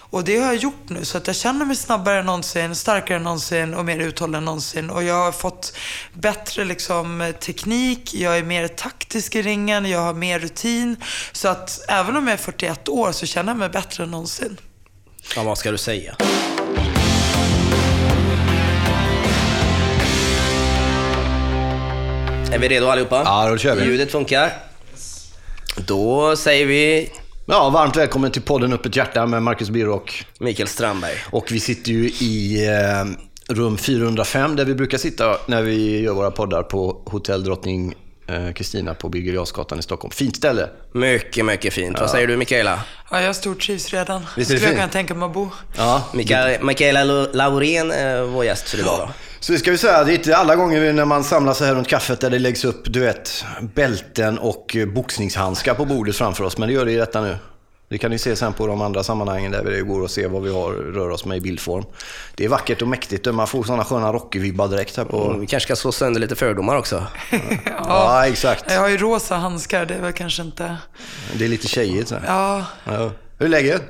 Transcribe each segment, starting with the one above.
Och det har jag gjort nu, så att jag känner mig snabbare än någonsin, starkare än någonsin och mer uthållig än någonsin. Och jag har fått bättre liksom, teknik, jag är mer taktisk i ringen, jag har mer rutin. Så att även om jag är 41 år så känner jag mig bättre än någonsin. Ja, vad ska du säga? Är vi redo allihopa? Ja, då kör vi. Ljudet funkar. Då säger vi Ja, varmt välkommen till podden Upp ett hjärta med Marcus Birro och, Mikael Strandberg. och vi sitter ju i eh, rum 405 där vi brukar sitta när vi gör våra poddar på Hotell Drottning eh, Kristina på Birger i Stockholm. Fint ställe. Mycket, mycket fint. Vad säger du Mikaela? Ja, jag stortrivs redan. Visst är det Skulle jag kunna tänka mig att bo. Ja, Mikael, Mikaela Laurén är vår gäst för idag då. Så det ska vi säga, det är inte alla gånger när man samlas så här runt kaffet där det läggs upp, du vet, bälten och eh, boxningshandskar på bordet framför oss. Men det gör det i detta nu. Det kan ni se sen på de andra sammanhangen där det går att se vad vi har, rör oss med i bildform. Det är vackert och mäktigt. Man får sådana sköna Rocky-vibbar direkt här på... Vi kanske ska slå sönder lite fördomar också. Ja, exakt. Jag har ju rosa handskar, det är väl kanske inte... Det är lite tjejigt så. Ja, Ja. Hur är läget?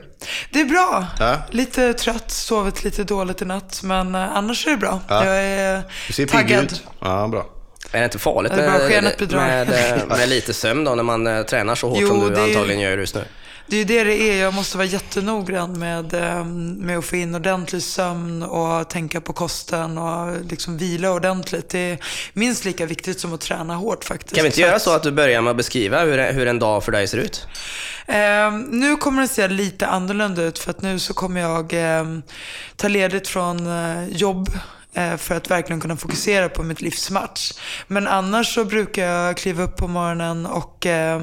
det är bra. Ja. Lite trött, sovit lite dåligt i natt, men eh, annars är det bra. Ja. Jag är Du ser taggad. ut. Ja, bra. Är det inte farligt Det är med, med, eh, med lite sömn då när man eh, tränar så hårt Jo, som du antagligen gör just nu? Det är ju det det är. Jag måste vara jättenoggrann med, eh, med att få in ordentlig sömn och tänka på kosten och liksom vila ordentligt. Det är minst lika viktigt som att träna hårt faktiskt. Kan vi inte göra så att du börjar med att beskriva hur, hur en dag för dig ser ut? Eh, nu kommer det se lite annorlunda ut för att nu så kommer jag eh, ta ledigt från eh, jobb eh, för att verkligen kunna fokusera på mitt livsmatch. Men annars så brukar jag kliva upp på morgonen och eh,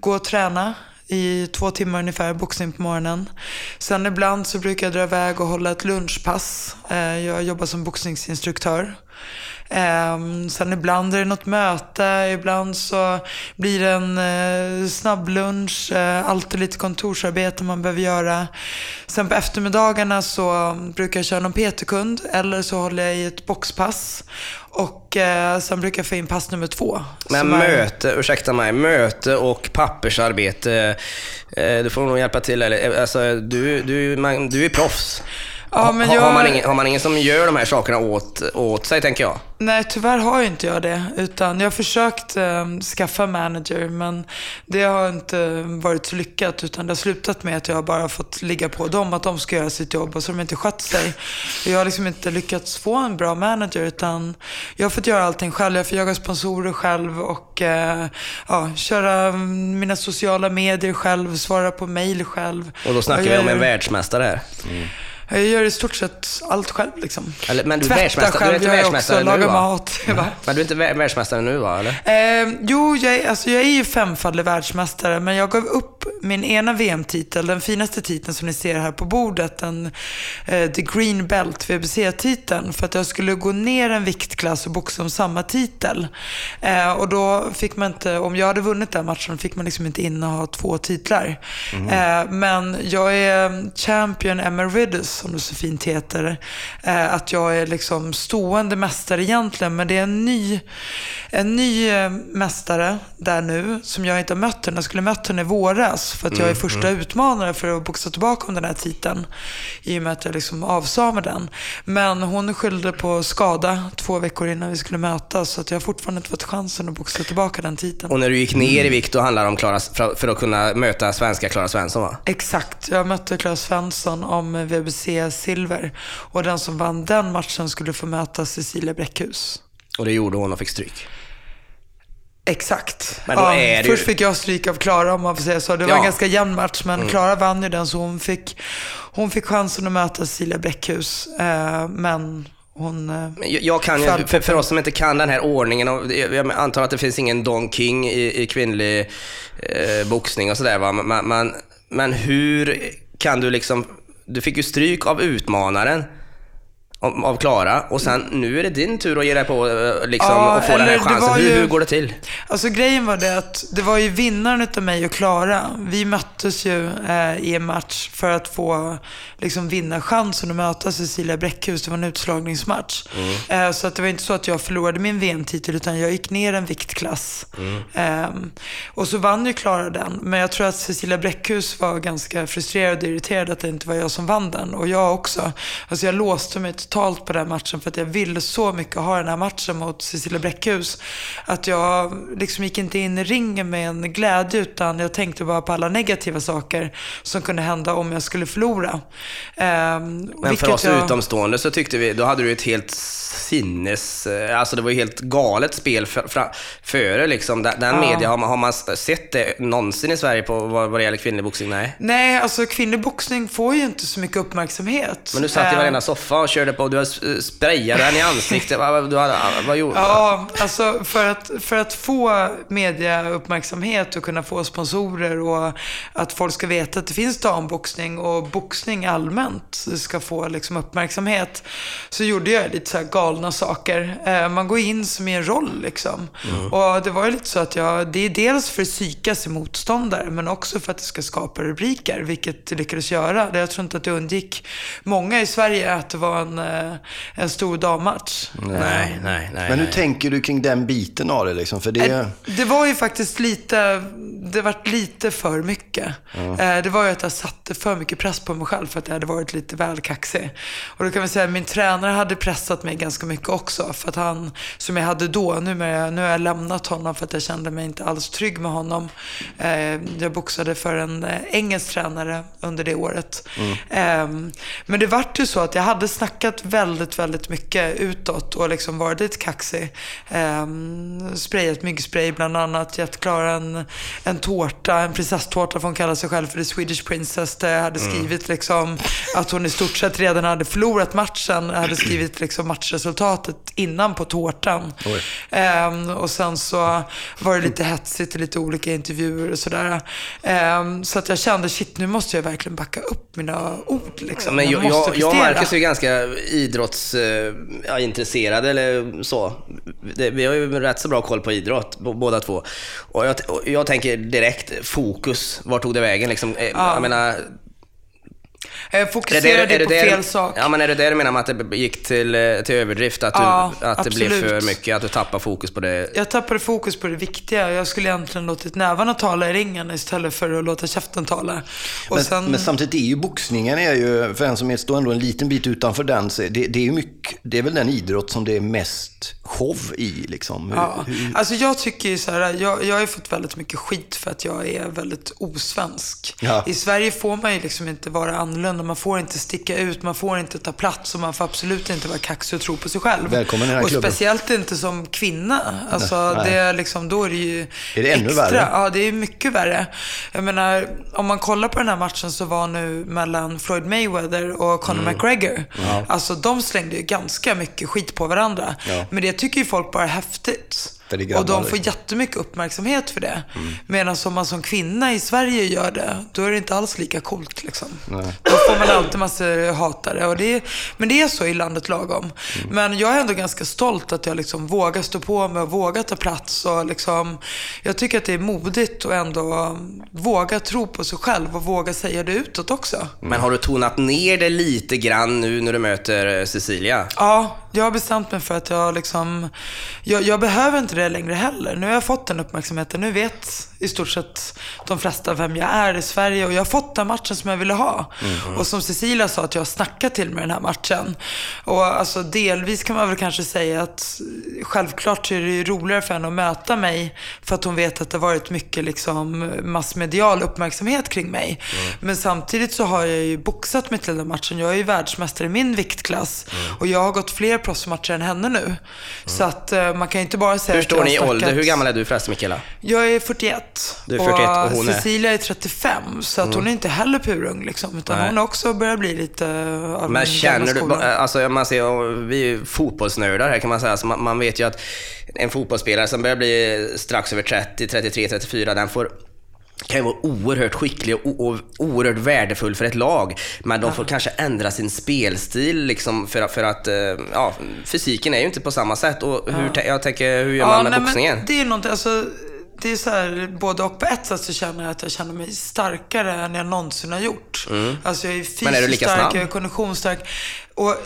gå och träna i två timmar ungefär, boxning på morgonen. Sen ibland så brukar jag dra iväg och hålla ett lunchpass. Eh, jag jobbar som boxningsinstruktör. Ehm, sen ibland är det något möte, ibland så blir det en eh, snabblunch, eh, alltid lite kontorsarbete man behöver göra. Sen på eftermiddagarna så brukar jag köra någon PT-kund eller så håller jag i ett boxpass. Och eh, sen brukar jag få in pass nummer två. Men som är- möte, ursäkta mig, möte och pappersarbete, eh, du får nog hjälpa till. Eller, eh, alltså, du, du, man, du är proffs. Ja, men jag- har, man ingen, har man ingen som gör de här sakerna åt, åt sig, tänker jag? Nej, tyvärr har ju inte jag det. Utan jag har försökt eh, skaffa manager, men det har inte varit så lyckat. Utan det har slutat med att jag har bara fått ligga på dem, att de ska göra sitt jobb och så har de inte skött sig. Jag har liksom inte lyckats få en bra manager, utan jag har fått göra allting själv. Jag får jaga sponsorer själv och eh, ja, köra mm, mina sociala medier själv, svara på mail själv. Och då snackar vi om en världsmästare här. Jag gör i stort sett allt själv liksom. Eller, men du är Tvätta världsmästare- du är själv inte jag också, nu, laga va? mat. Va? Men du är inte vä- världsmästare nu, va? Eller? Eh, jo, jag är, alltså jag är ju femfaldig världsmästare, men jag gav upp min ena VM-titel, den finaste titeln som ni ser här på bordet, den eh, The Green Belt, VBC-titeln, för att jag skulle gå ner en viktklass och boxa om samma titel. Eh, och då fick man inte, om jag hade vunnit den matchen, fick man liksom inte inneha två titlar. Eh, men jag är champion emeritus, som det så fint heter. Eh, att jag är liksom stående mästare egentligen, men det är en ny, en ny eh, mästare där nu, som jag inte har mött henne. Jag skulle mött henne i våras, för att jag är första utmanare för att boxa tillbaka om den här titeln. I och med att jag liksom avsa med den. Men hon skyllde på skada två veckor innan vi skulle mötas, så att jag har fortfarande inte fått chansen att boxa tillbaka den titeln. Och när du gick ner i vikt, då handlade det om Klara, för att kunna möta svenska Klara Svensson, va? Exakt. Jag mötte Claes Svensson om VBC Silver. Och den som vann den matchen skulle få möta Cecilia Bräckhus. Och det gjorde hon och fick stryk. Exakt. Ja, det ju- Först fick jag stryk av Klara om man får säga så. Det var Ja. Mm. en ganska jämn match, men Klara vann ju den så hon fick, hon fick chansen att möta Cecilia Bräckhus. Eh, men hon... Eh, Jag, jag kan ju, för, för oss som inte kan den här ordningen, och jag antar att det finns ingen Don King i, i kvinnlig eh, boxning och sådär va, men, men, men hur kan du liksom, du fick ju stryk av utmanaren av Klara och sen nu är det din tur att ge dig på eh, liksom, Ja, och få den här chansen. Hur, ju- hur går det till? Alltså grejen var det att det var ju vinnaren utav mig och Klara. Vi möttes ju eh, i en match för att få liksom, vinna chansen att möta Cecilia Bräckhus. Det var en utslagningsmatch. Eh, så att det var inte så att jag förlorade min VM-titel utan jag gick ner en viktklass. Ehm, och så vann ju Klara den. Men jag tror att Cecilia Bräckhus var ganska frustrerad och irriterad att det inte var jag som vann den. Och jag också. Alltså jag låste mig totalt på den matchen för att jag ville så mycket ha den här matchen mot Cecilia Bräckhus. Att jag liksom gick inte in i ringen med en glädje utan jag tänkte bara på alla negativa saker som kunde hända om jag skulle förlora. Ehm, Men för oss utomstående så tyckte vi, då hade du ett helt sinnes... eh, Alltså det var ju helt galet spel för, för, före liksom. Den, Ja. media, har man, har man sett det någonsin i Sverige på vad, vad det gäller kvinnlig boxning? Nej. Nej, alltså kvinnlig boxning får ju inte så mycket uppmärksamhet. Men du satt i Ehm, varenda soffa och körde på, du har sprayade den i ansiktet. vad, hade, vad gjorde du? Ja, alltså för att, för att få mediauppmärksamhet och kunna få sponsorer och att folk ska veta att det finns damboxning och boxning allmänt ska få liksom uppmärksamhet så gjorde jag lite så galna saker. Eh, Man går in som i en roll liksom. Och det var ju lite så att jag, det är dels för att psyka sig motståndare men också för att det ska skapa rubriker, vilket det lyckades göra. Jag tror inte att det undgick många i Sverige att det var en, en stor dammatch. Nej, nej, nej. Men hur nej. tänker du kring den biten av det? Liksom? För det, Det var ju faktiskt lite, det vart lite för mycket. Eh, Det var ju att jag satte för mycket press på mig själv för att jag hade varit lite väl kaxig. Och då kan vi säga att min tränare hade pressat mig ganska mycket också. För att han, som jag hade då, nu, med, nu har jag lämnat honom för att jag kände mig inte alls trygg med honom. Eh, Jag boxade för en eh, engelsk tränare under det året. Eh, Men det vart ju så att jag hade snackat väldigt, väldigt mycket utåt och liksom varit lite kaxig. Eh, sprayat myggspray bland annat, gett Klara en, en tårta, en prinsesstårta får hon kalla sig själv för The Swedish Princess. Där jag hade skrivit liksom att hon i stort sett redan hade förlorat matchen. Jag hade skrivit liksom matchresultatet innan på tårtan. Eh, och sen så var det lite hetsigt i lite olika intervjuer och sådär. Eh, så att jag kände, shit nu måste jag verkligen backa upp mina ord. Liksom. Men jag, jag, jag prestera. Marcus är ganska idrottsintresserade eller så. Det, vi har ju rätt så bra koll på idrott, båda två. Och jag, och jag tänker direkt, fokus, vart tog det vägen liksom? Eh, Jag menar, Är det, fokuserade är det på där- fel sak. Ja, men är det det du menar med att det gick till, eh, till överdrift? Att, du, Ja, att det blev för mycket, att du tappar fokus på det? Jag tappade fokus på det viktiga. Jag skulle egentligen låtit nävarna tala i ringen istället för att låta käften tala. Och men, sen, men samtidigt är ju boxningen, är ju, för en som är- står ändå en liten bit utanför den, så det, det, är ju mycket, det är väl den idrott som det är mest show i. Liksom. Hur- Ja, hur- alltså jag tycker ju så här, jag, jag har ju fått väldigt mycket skit för att jag är väldigt osvensk. Ja. I Sverige får man ju liksom inte vara annorlunda, man får inte sticka ut, man får inte ta plats och man får absolut inte vara kaxig och tro på sig själv. Välkommen i den här och klubben. speciellt inte som kvinna. Alltså Nej. det är liksom, då är det ju Är det ännu extra. värre? Ja, det är mycket värre. Jag menar, om man kollar på den här matchen så var nu mellan Floyd Mayweather och Conor Mm. McGregor. Alltså de slängde ju ganska mycket skit på varandra. Ja. Men det tycker ju folk bara är häftigt. Grabbar, Och de får jättemycket uppmärksamhet för det. Mm. Medan om man som kvinna i Sverige gör det, då är det inte alls lika coolt. Liksom. Nej. Då får man alltid massor hatare. Och det är, men det är så i landet lagom. Mm. Men jag är ändå ganska stolt att jag liksom vågar stå på mig och vågar ta plats. Och liksom, jag tycker att det är modigt att ändå våga tro på sig själv och våga säga det utåt också. Men har du tonat ner det lite grann nu när du möter eh, Cecilia? Ja, jag har bestämt mig för att jag liksom... Jag, jag behöver inte det längre heller. Nu har jag fått den uppmärksamheten. Nu vet i stort sett de flesta vem jag är i Sverige. Och jag har fått den matchen som jag ville ha. Och som Cecilia sa, att jag har snackat till med den här matchen. Och alltså delvis kan man väl kanske säga att självklart är det ju roligare för henne att möta mig. För att hon vet att det har varit mycket liksom massmedial uppmärksamhet kring mig. Men samtidigt så har jag ju boxat mig till den matchen. Jag är ju världsmästare i min viktklass. Och jag har gått fler proffsmatcher än henne nu. Så att eh, man kan ju inte bara säga Hur står ni i ålder? Hur gammal är du förresten Mikaela? Jag är 41. Du är 41 och hon är- Cecilia är 35. Så att hon är inte heller purung liksom. Utan Nej. hon har också börjat bli lite av Men känner du, alltså man ser, vi är ju fotbollsnördar här kan man säga, så man, man vet ju att en fotbollsspelare som börjar bli strax över 30, 33, 34, den får kan ju vara oerhört skicklig och, och oerhört värdefull för ett lag. Men de får kanske ändra sin spelstil liksom för, för att eh, ja, fysiken är ju inte på samma sätt. Och hur, jag tänker, hur gör man med nej, boxningen? Det är någonting, alltså, det är så här, både och. På ett sätt så känner jag att jag känner mig starkare än jag någonsin har gjort. Mm. Alltså jag är fysiskt är stark, jag är konditionsstark. Och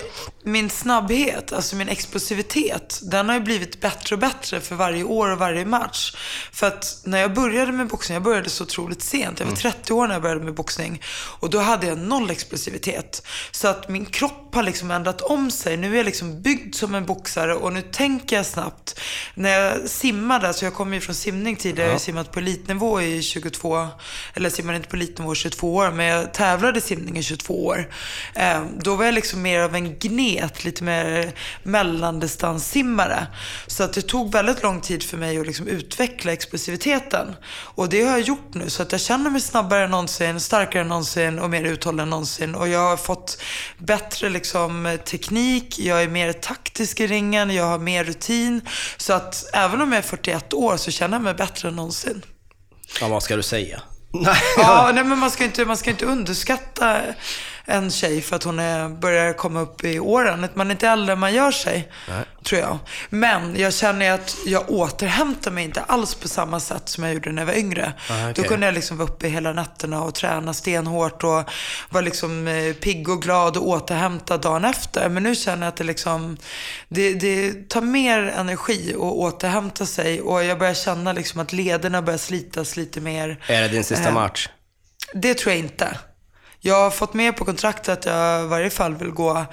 min snabbhet, alltså min explosivitet, den har ju blivit bättre och bättre för varje år och varje match. För att när jag började med boxning, jag började så otroligt sent. Jag var 30 år när jag började med boxning. Och då hade jag noll explosivitet. Så att min kropp har liksom ändrat om sig. Nu är jag liksom byggd som en boxare och nu tänker jag snabbt. När jag simmade, alltså jag kommer ju från simning tidigare, jag har simmat på elitnivå i 22, eller simmade inte på elitnivå i 22 år, men jag tävlade i simning i 22 år. Eh, då var jag liksom mer av en gnet, lite mer mellandistanssimmare. Så att det tog väldigt lång tid för mig att liksom utveckla explosiviteten. Och det har jag gjort nu, så att jag känner mig snabbare än någonsin, starkare än någonsin och mer uthållig än någonsin. Och jag har fått bättre liksom, teknik, jag är mer taktisk i ringen, jag har mer rutin. Så att även om jag är 41 år så känner jag mig bättre än någonsin. Ja, vad ska du säga? Nej. Ja, nej, men man ska, inte, man ska inte underskatta en tjej för att hon är, börjar komma upp i åren. Man är inte äldre än man gör sig, tror jag. Men jag känner att jag återhämtar mig inte alls på samma sätt som jag gjorde när jag var yngre. Ah, okej. Då kunde jag liksom vara uppe hela nätterna och träna stenhårt och vara liksom eh, pigg och glad och återhämta dagen efter. Men nu känner jag att det liksom, det, det tar mer energi att återhämta sig och jag börjar känna liksom att lederna börjar slitas lite mer. Är det din sista Eh, match? Det tror jag inte. Jag har fått med på kontraktet att jag i varje fall vill gå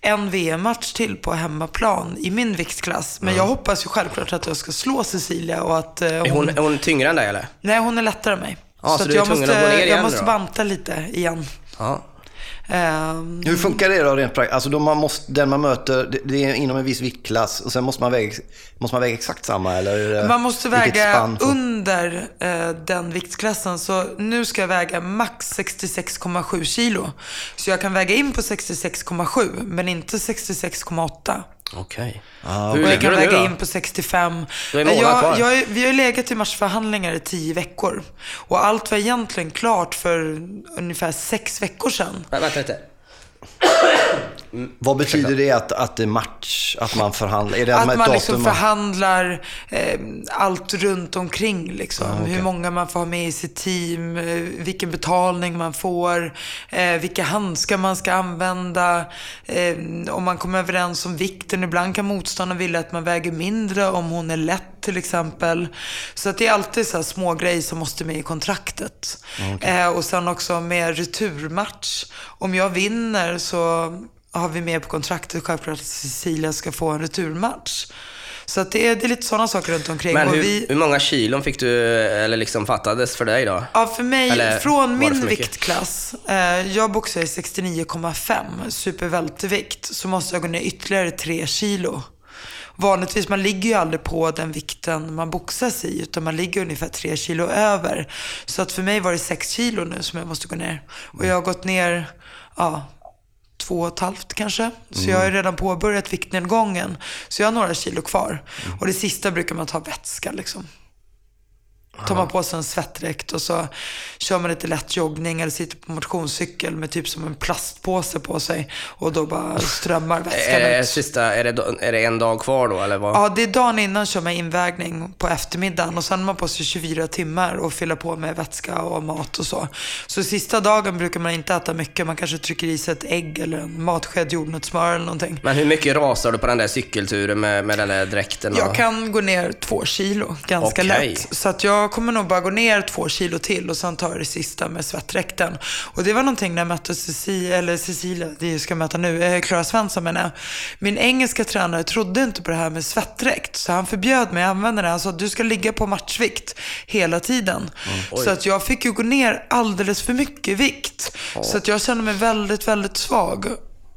en VM-match till på hemmaplan i min viktklass. Men jag hoppas ju självklart att jag ska slå Cecilia och att eh, hon... Är hon, är hon tyngre än dig eller? Nej, hon är lättare än mig. Ja, så är jag måste, Jag måste då? banta lite igen. Ja. Ehm, Hur funkar det då rent praktiskt? Alltså då man måste, den man möter, det, det är inom en viss viktklass och sen måste man väga, måste man väga exakt samma eller? Man måste väga får- under eh, den viktklassen. Så nu ska jag väga max 66,7 kilo. Så jag kan väga in på 66,7 men inte 66,8. Okej. Ah, Hur Och jag kan då? in på 65. Du är en månad jag, jag, vi har ju legat i matchförhandlingar i tio veckor. Och allt var egentligen klart för ungefär sex veckor sedan. Nej, vänta lite. Vad betyder det att, att det är match, att man förhandlar? Är det Att ett man liksom förhandlar eh, allt runt omkring. Liksom. Ah, okej. Hur många man får ha med i sitt team, eh, vilken betalning man får, eh, vilka handskar man ska använda, eh, om man kommer överens om vikten. Ibland kan motståndaren vilja att man väger mindre om hon är lätt till exempel. Så att det är alltid så små grejer som måste med i kontraktet. Eh, och sen också med returmatch. Om jag vinner så har vi med på kontraktet självklart att Cecilia ska få en returmatch. Så att det, är, det är lite sådana saker runt omkring. Men hur, vi, hur många kilon fick du, eller liksom fattades för dig då? ja, för mig, Eller från min viktklass, eh, jag boxar i 69,5 supervältervikt, så måste jag gå ner ytterligare 3 kilo. Vanligtvis, man ligger ju aldrig på den vikten man boxas i, utan man ligger ungefär 3 kilo över. Så att för mig var det 6 kilo nu som jag måste gå ner. Och jag har gått ner, ja, två och ett halvt kanske. Så jag har redan påbörjat viktnedgången. Så jag har några kilo kvar. Och det sista brukar man ta vätska liksom. Tar man på sig en svettdräkt och så kör man lite lätt joggning eller sitter på motionscykel med typ som en plastpåse på sig. Och då bara strömmar vätskan Är det, ut. sista, är, det, är det en dag kvar då eller vad? Ja, det är dagen innan kör man invägning på eftermiddagen och sen har man på sig 24 timmar och fyller på med vätska och mat och så. Så sista dagen brukar man inte äta mycket. Man kanske trycker i sig ett ägg eller en matsked jordnötssmör eller någonting. Men hur mycket rasar du på den där cykelturen med, med den där dräkten? och- Jag kan gå ner två kilo ganska Okej. lätt. Så att jag kommer nog bara gå ner två kilo till och sen tar jag det sista med svettdräkten. Och det var någonting när jag mötte Cecilia, eller Cecilia, det jag ska möta nu, eh, Svensson menar jag. Min engelska tränare trodde inte på det här med svettdräkt. Så han förbjöd mig att använda det. Han sa att du ska ligga på matchvikt hela tiden. så att jag fick ju gå ner alldeles för mycket vikt. Så att jag kände mig väldigt, väldigt svag.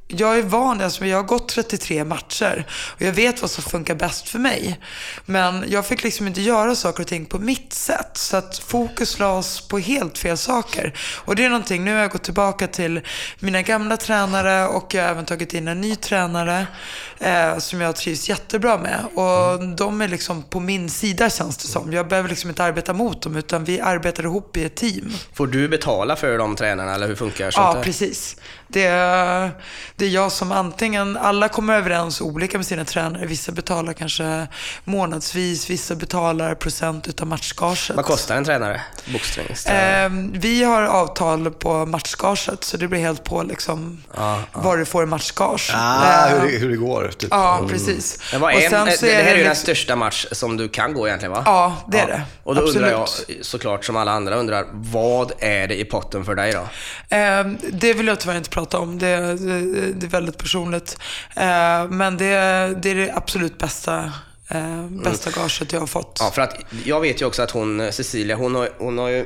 Jag är van, alltså jag har gått 33 matcher och jag vet vad som funkar bäst för mig. Men jag fick liksom inte göra saker och ting på mitt sätt. Så att fokus lades på helt fel saker. Och det är någonting, nu har jag gått tillbaka till mina gamla tränare och jag har även tagit in en ny tränare eh, som jag trivs jättebra med. Och de är liksom på min sida känns det som. Jag behöver liksom inte arbeta mot dem utan vi arbetar ihop i ett team. Får du betala för de tränarna eller hur funkar sånt Ja, precis. Det är, det är jag som antingen, alla kommer överens olika med sina tränare. Vissa betalar kanske månadsvis, vissa betalar procent utav matchgaget. Vad kostar en tränare? Eh, vi har avtal på matchgaget så det blir helt på liksom Ja, vad du får i matchgage. Ah, Eh, hur, det- hur det går. Typ. Ja, precis. Men vad Och är, sen det, så det här är ju den största match som du kan gå egentligen va? Ja, det är det. Och då undrar jag Absolut. såklart som alla andra undrar, vad är det i potten för dig då? Eh, det vill jag tyvärr inte prata om. Det, det, det är väldigt personligt. Eh, men det, det är det absolut bästa, eh, bästa gaget jag har fått. Ja, för att jag vet ju också att hon, Cecilia, hon har, hon har ju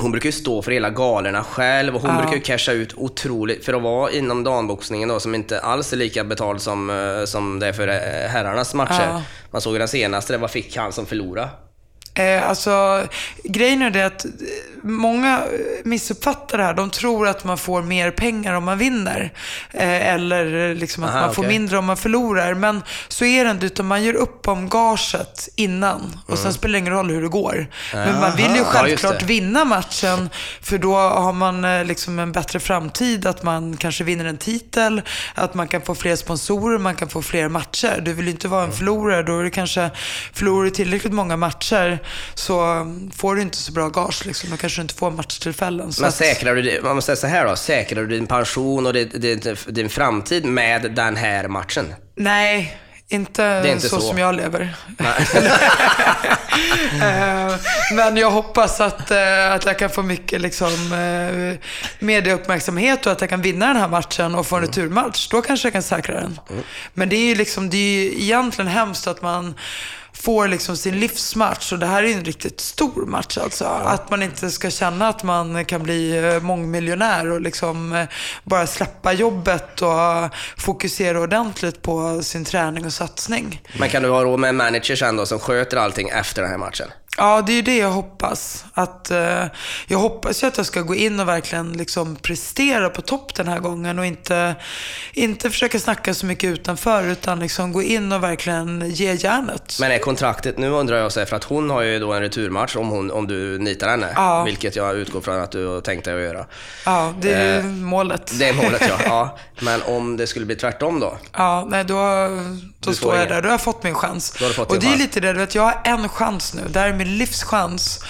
hon brukar ju stå för hela galerna själv och hon Ja. brukar ju casha ut otroligt, för att vara inom damboxningen då som inte alls är lika betald som, eh, som det är för eh, herrarnas matcher. Ja. Man såg ju den senaste, vad fick han som förlorade? Eh, alltså, grejen är det att eh, många missuppfattar det här. De tror att man får mer pengar om man vinner. Eh, eller liksom att Aha, man får mindre om man förlorar. Men så är det inte, utan man gör upp om gaget innan. Och sen spelar det ingen roll hur det går. Men man vill ju Mm. Aha. Ja, självklart det. vinna matchen. För då har man eh, liksom en bättre framtid. Att man kanske vinner en titel. Att man kan få fler sponsorer, man kan få fler matcher. Du vill ju inte vara Mm. en förlorare. Då är det kanske, förlorar du tillräckligt många matcher så mm, får du inte så bra gage. Liksom. Då kanske du inte får matchtillfällen. Så Men säkrar du, man måste säga så här då, säkrar du din pension och din, din, din framtid med den här matchen? Nej, inte, är inte så, så. som jag lever. Eh, Men jag hoppas att, eh, att jag kan få mycket liksom, eh, medieuppmärksamhet och att jag kan vinna den här matchen och få en returmatch. Då kanske jag kan säkra den. Men det är ju liksom, det är ju egentligen hemskt att man får liksom sin livsmatch och det här är en riktigt stor match alltså. Att man inte ska känna att man kan bli eh, mångmiljonär och liksom eh, bara släppa jobbet och fokusera ordentligt på sin träning och satsning. Men kan du ha råd med en manager sen då som sköter allting efter den här matchen? Ja, det är ju det jag hoppas. Att, eh, jag hoppas ju att jag ska gå in och verkligen liksom prestera på topp den här gången och inte, inte försöka snacka så mycket utanför utan liksom gå in och verkligen ge järnet. Men är kontraktet, nu undrar jag så här, för att hon har ju då en returmatch om, hon, om du nitar henne. Ja. Vilket jag utgår från att du har tänkt dig att göra. Ja, det är Eh, målet. Det är målet ja. ja. Men om det skulle bli tvärtom då? Ja, nej då, får står jag där. Då har jag fått min chans. Och det är lite det, du vet, jag har en chans nu. Det här är min livschans.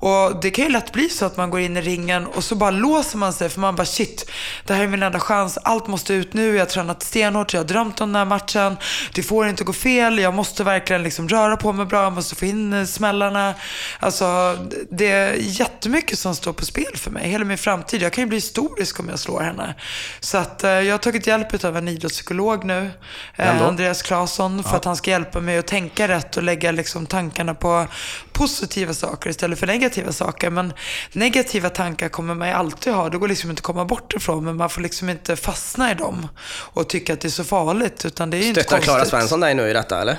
Och det kan ju lätt bli så att man går in i ringen och så bara låser man sig för man bara shit, det här är min enda chans. Allt måste ut nu. Jag har tränat stenhårt, jag har drömt om den här matchen. Det får inte gå fel. Jag måste verkligen liksom röra på mig bra. Jag måste få in smällarna. Alltså, det är jättemycket som står på spel för mig. Hela min framtid. Jag kan ju bli historisk om jag slår henne. Så att eh, jag har tagit hjälp av en idrottspsykolog nu. Vem då? Eh, Andreas Claesson. För att han ska hjälpa mig att tänka rätt och lägga liksom tankarna på positiva saker istället för negativa saker. Men negativa tankar kommer man ju alltid ha. Det går liksom inte att komma bort ifrån. Men man får liksom inte fastna i dem och tycka att det är så farligt. Utan det är ju inte Stöttar konstigt. Klara Svensson dig nu i detta eller?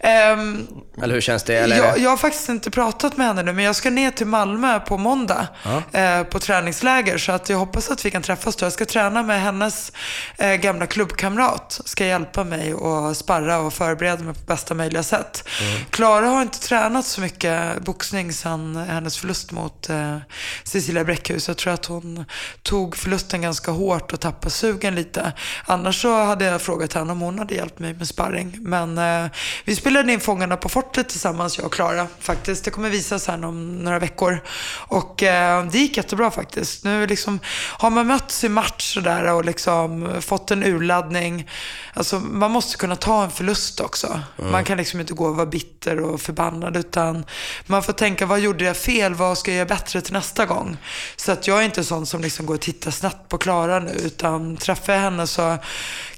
Ehm, Eller hur känns det? Eller? jag, jag har faktiskt inte pratat med henne nu, men jag ska ner till Malmö på måndag eh, på träningsläger. Så att jag hoppas att vi kan träffas då. Jag ska träna med hennes eh, gamla klubbkamrat. Ska hjälpa mig och sparra och förbereda mig på bästa möjliga sätt. Klara har inte tränat så mycket boxning sedan hennes förlust mot eh, Cecilia Bräckhus. Jag tror att hon tog förlusten ganska hårt och tappade sugen lite. Annars så hade jag frågat henne om hon hade hjälpt mig med sparring. Men eh, vi spelade in Fångarna på fortet tillsammans, jag och Klara faktiskt. Det kommer visas här om några veckor. Och eh, det gick jättebra faktiskt. Nu liksom, har man mötts i match sådär och liksom fått en urladdning. Alltså, man måste kunna ta en förlust också. Man kan liksom inte gå och vara bitter och förbannad utan man får tänka, vad gjorde jag fel? Vad ska jag göra bättre till nästa gång? Så att jag är inte sån som liksom går och tittar snabbt på Klara nu utan träffar jag henne så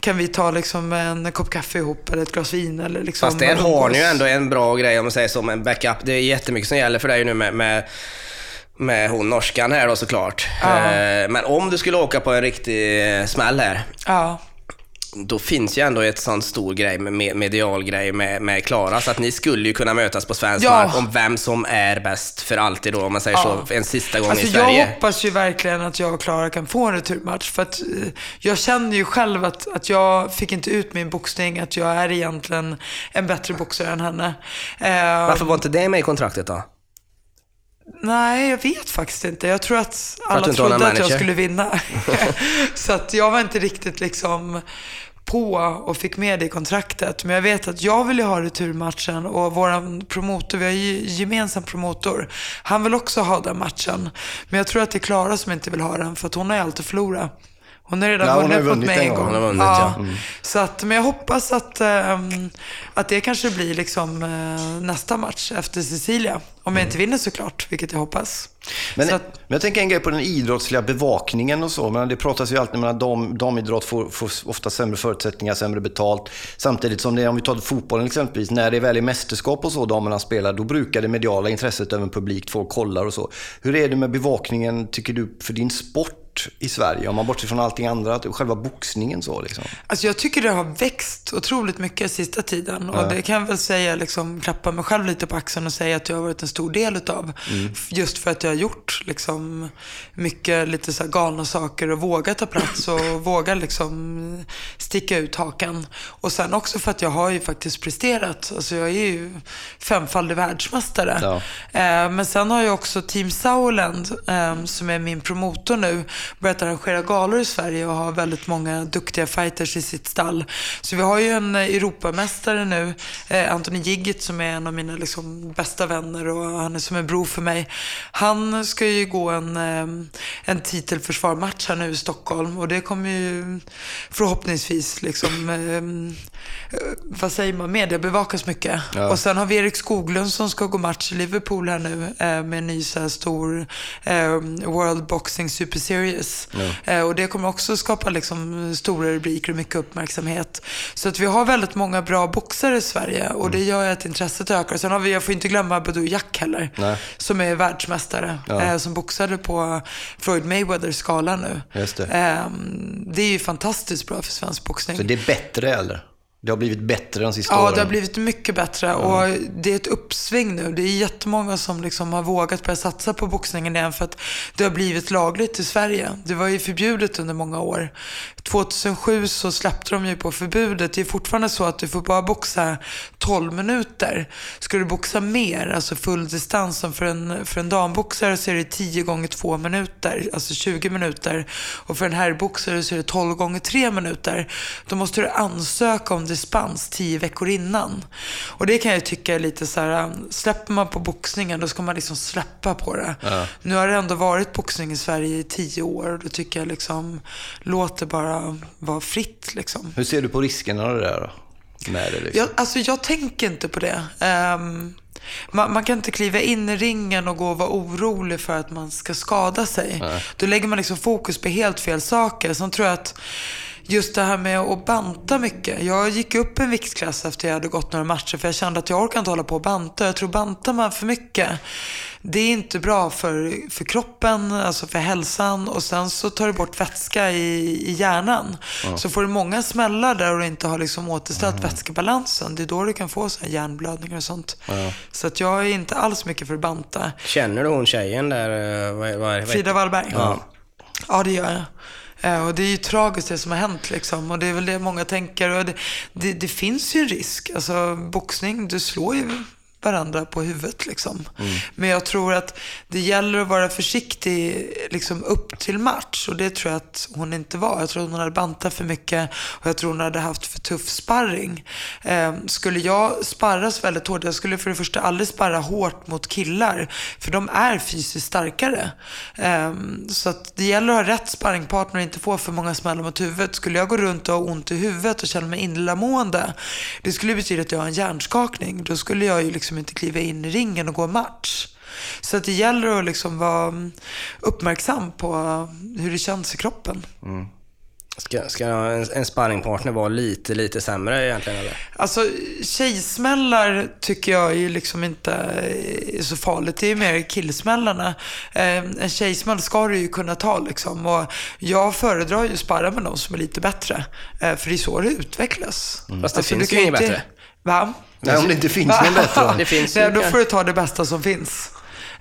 kan vi ta liksom en kopp kaffe ihop eller ett glas vin eller liksom Fast där har ni ju ändå en bra grej om man säger som en backup. Det är jättemycket som gäller för dig nu med, med, med hon norskan här då såklart. Ja. Eh, Men om du skulle åka på en riktig smäll här, Ja. Då finns ju ändå ett sån stor grej med medial grej med, med Klara, så att ni skulle ju kunna mötas på svensk Ja. mark om vem som är bäst för alltid då, om man säger Ja. så, en sista gång Alltså i jag Sverige. hoppas ju verkligen att jag och Klara kan få en returmatch. För att eh, jag känner ju själv att, att jag fick inte ut min boxning, att jag är egentligen en bättre boxare än henne. Eh, Varför var inte det med i kontraktet då? Nej, jag vet faktiskt inte. Jag tror att alla trodde att jag skulle vinna. så att jag var inte riktigt liksom på och fick med det i kontraktet. Men jag vet att jag vill ju ha returmatchen och våran promotor, vi har ju gemensam promotor, han vill också ha den matchen. Men jag tror att det är Klara som inte vill ha den för att hon har ju alltid förlorat. Hon har redan Ja, hon har vunnit mot vunnit mig en gång. gång. Hon vunnit, ja. Mm. Så att, men jag hoppas att, ehm, att det kanske blir liksom eh, nästa match efter Cecilia. Om jag inte vinner såklart, vilket jag hoppas. Men, att, men jag tänker en grej på den idrottsliga bevakningen och så. Men det pratas ju alltid om att dam, damidrott får, får ofta sämre förutsättningar, sämre betalt. Samtidigt som det, om vi tar fotbollen exempelvis, när det väl är mästerskap och så damerna spelar, då brukar det mediala intresset även publikt, folk kollar och så. Hur är det med bevakningen, tycker du, för din sport i Sverige? Om man bortser från allting andra, själva boxningen så liksom. Alltså jag tycker det har växt otroligt mycket sista tiden. Och det kan jag väl säga, liksom, klappa mig själv lite på axeln och säga att jag har varit en stor del utav. Just för att jag har gjort liksom, mycket lite så galna saker och vågat ta plats och våga liksom sticka ut hakan. Och sen också för att jag har ju faktiskt presterat. Alltså jag är ju femfaldig världsmästare. Ja. Eh, men sen har jag också Team Sauerland, eh, som är min promotor nu, börjat arrangera galor i Sverige och har väldigt många duktiga fighters i sitt stall. Så vi har ju en eh, Europamästare nu, eh, Anthony Giggit, som är en av mina liksom, bästa vänner och han är som en bror för mig. Han ska ju gå en, eh, en titelförsvarmatch här nu i Stockholm och det kommer ju förhoppningsvis liksom, eh, eh, vad säger man, mediebevakas mycket. Ja. Och sen har vi Erik Skoglund som ska gå match i Liverpool här nu eh, med en ny så här stor eh, World Boxing Super Series. Eh, och det kommer också skapa liksom stora rubriker och mycket uppmärksamhet. Så att vi har väldigt många bra boxare i Sverige och det gör ju att intresset ökar. Sen har vi, jag får inte glömma Badou Jack heller, Nej. som är världsmästare, Ja. eh, som boxade på Floyd Mayweathers skala nu. Just det. Eh, det är ju fantastiskt bra för svensk boxning. Så det är bättre eller? Det har blivit bättre de sista Ja, åren? det har blivit mycket bättre och det är ett uppsving nu. Det är jättemånga som liksom har vågat börja satsa på boxningen igen för att det har blivit lagligt i Sverige. Det var ju förbjudet under många år. 2007 så släppte de ju på förbudet. Det är fortfarande så att du får bara boxa 12 minuter. Ska du boxa mer, alltså full distans som för en, för en damboxare så är det 10 gånger 2 minuter, alltså 20 minuter. Och för en herrboxare så är det 12 gånger 3 minuter. Då måste du ansöka om dispens 10 veckor innan. Och det kan jag tycka är lite så här, släpper man på boxningen då ska man liksom släppa på det. Nu har det ändå varit boxning i Sverige i 10 år och då tycker jag liksom, låt det bara vara fritt liksom. Hur ser du på riskerna av det där då? Med det liksom? Jag, alltså jag tänker inte på det. Ehm, man, man kan inte kliva in i ringen och gå och vara orolig för att man ska skada sig. Då lägger man liksom fokus på helt fel saker. Sen tror jag att just det här med att banta mycket. Jag gick upp en viktklass efter jag hade gått några matcher för jag kände att jag orkar inte hålla på och banta. Jag tror bantar man för mycket, det är inte bra för, för kroppen, alltså för hälsan och sen så tar det bort vätska i, i hjärnan. Så får du många smällar där och du inte har liksom återställt vätskebalansen, det är då du kan få så här hjärnblödningar och sånt. Så att jag är inte alls mycket för att banta. Känner du hon tjejen där? eh, vad, vad, Frida Wallberg? Ja. Ja, det gör jag. Eh, och det är ju tragiskt det som har hänt liksom. Och det är väl det många tänker. Och det, det, det finns ju en risk. Alltså boxning, du slår ju varandra på huvudet liksom. Men jag tror att det gäller att vara försiktig liksom upp till match. Och det tror jag att hon inte var. Jag tror att hon hade bantat för mycket. Och jag tror hon hade haft för tuff sparring. Eh, skulle jag sparras väldigt hårt, jag skulle för det första aldrig sparra hårt mot killar. För de är fysiskt starkare. Eh, så att det gäller att ha rätt sparringpartner och inte få för många smällar mot huvudet. Skulle jag gå runt och ha ont i huvudet och känna mig illamående, det skulle betyda att jag har en hjärnskakning. Då skulle jag ju liksom inte kliva in i ringen och gå match. Så att det gäller att liksom vara uppmärksam på hur det känns i kroppen. Ska, ska en, en sparringpartner vara lite, lite sämre egentligen eller? Alltså tjejsmällar tycker jag är ju liksom inte är så farligt. Det är mer killsmällarna. Eh, en tjejsmäll ska du ju kunna ta liksom. Och jag föredrar ju att sparra med någon som är lite bättre. Eh, för det är så det utvecklas. Fast det Alltså, finns ju inget inte- bättre. Va? Nej, om det inte finns någon bättre. Det finns ju Nej, då får du ta det bästa som finns.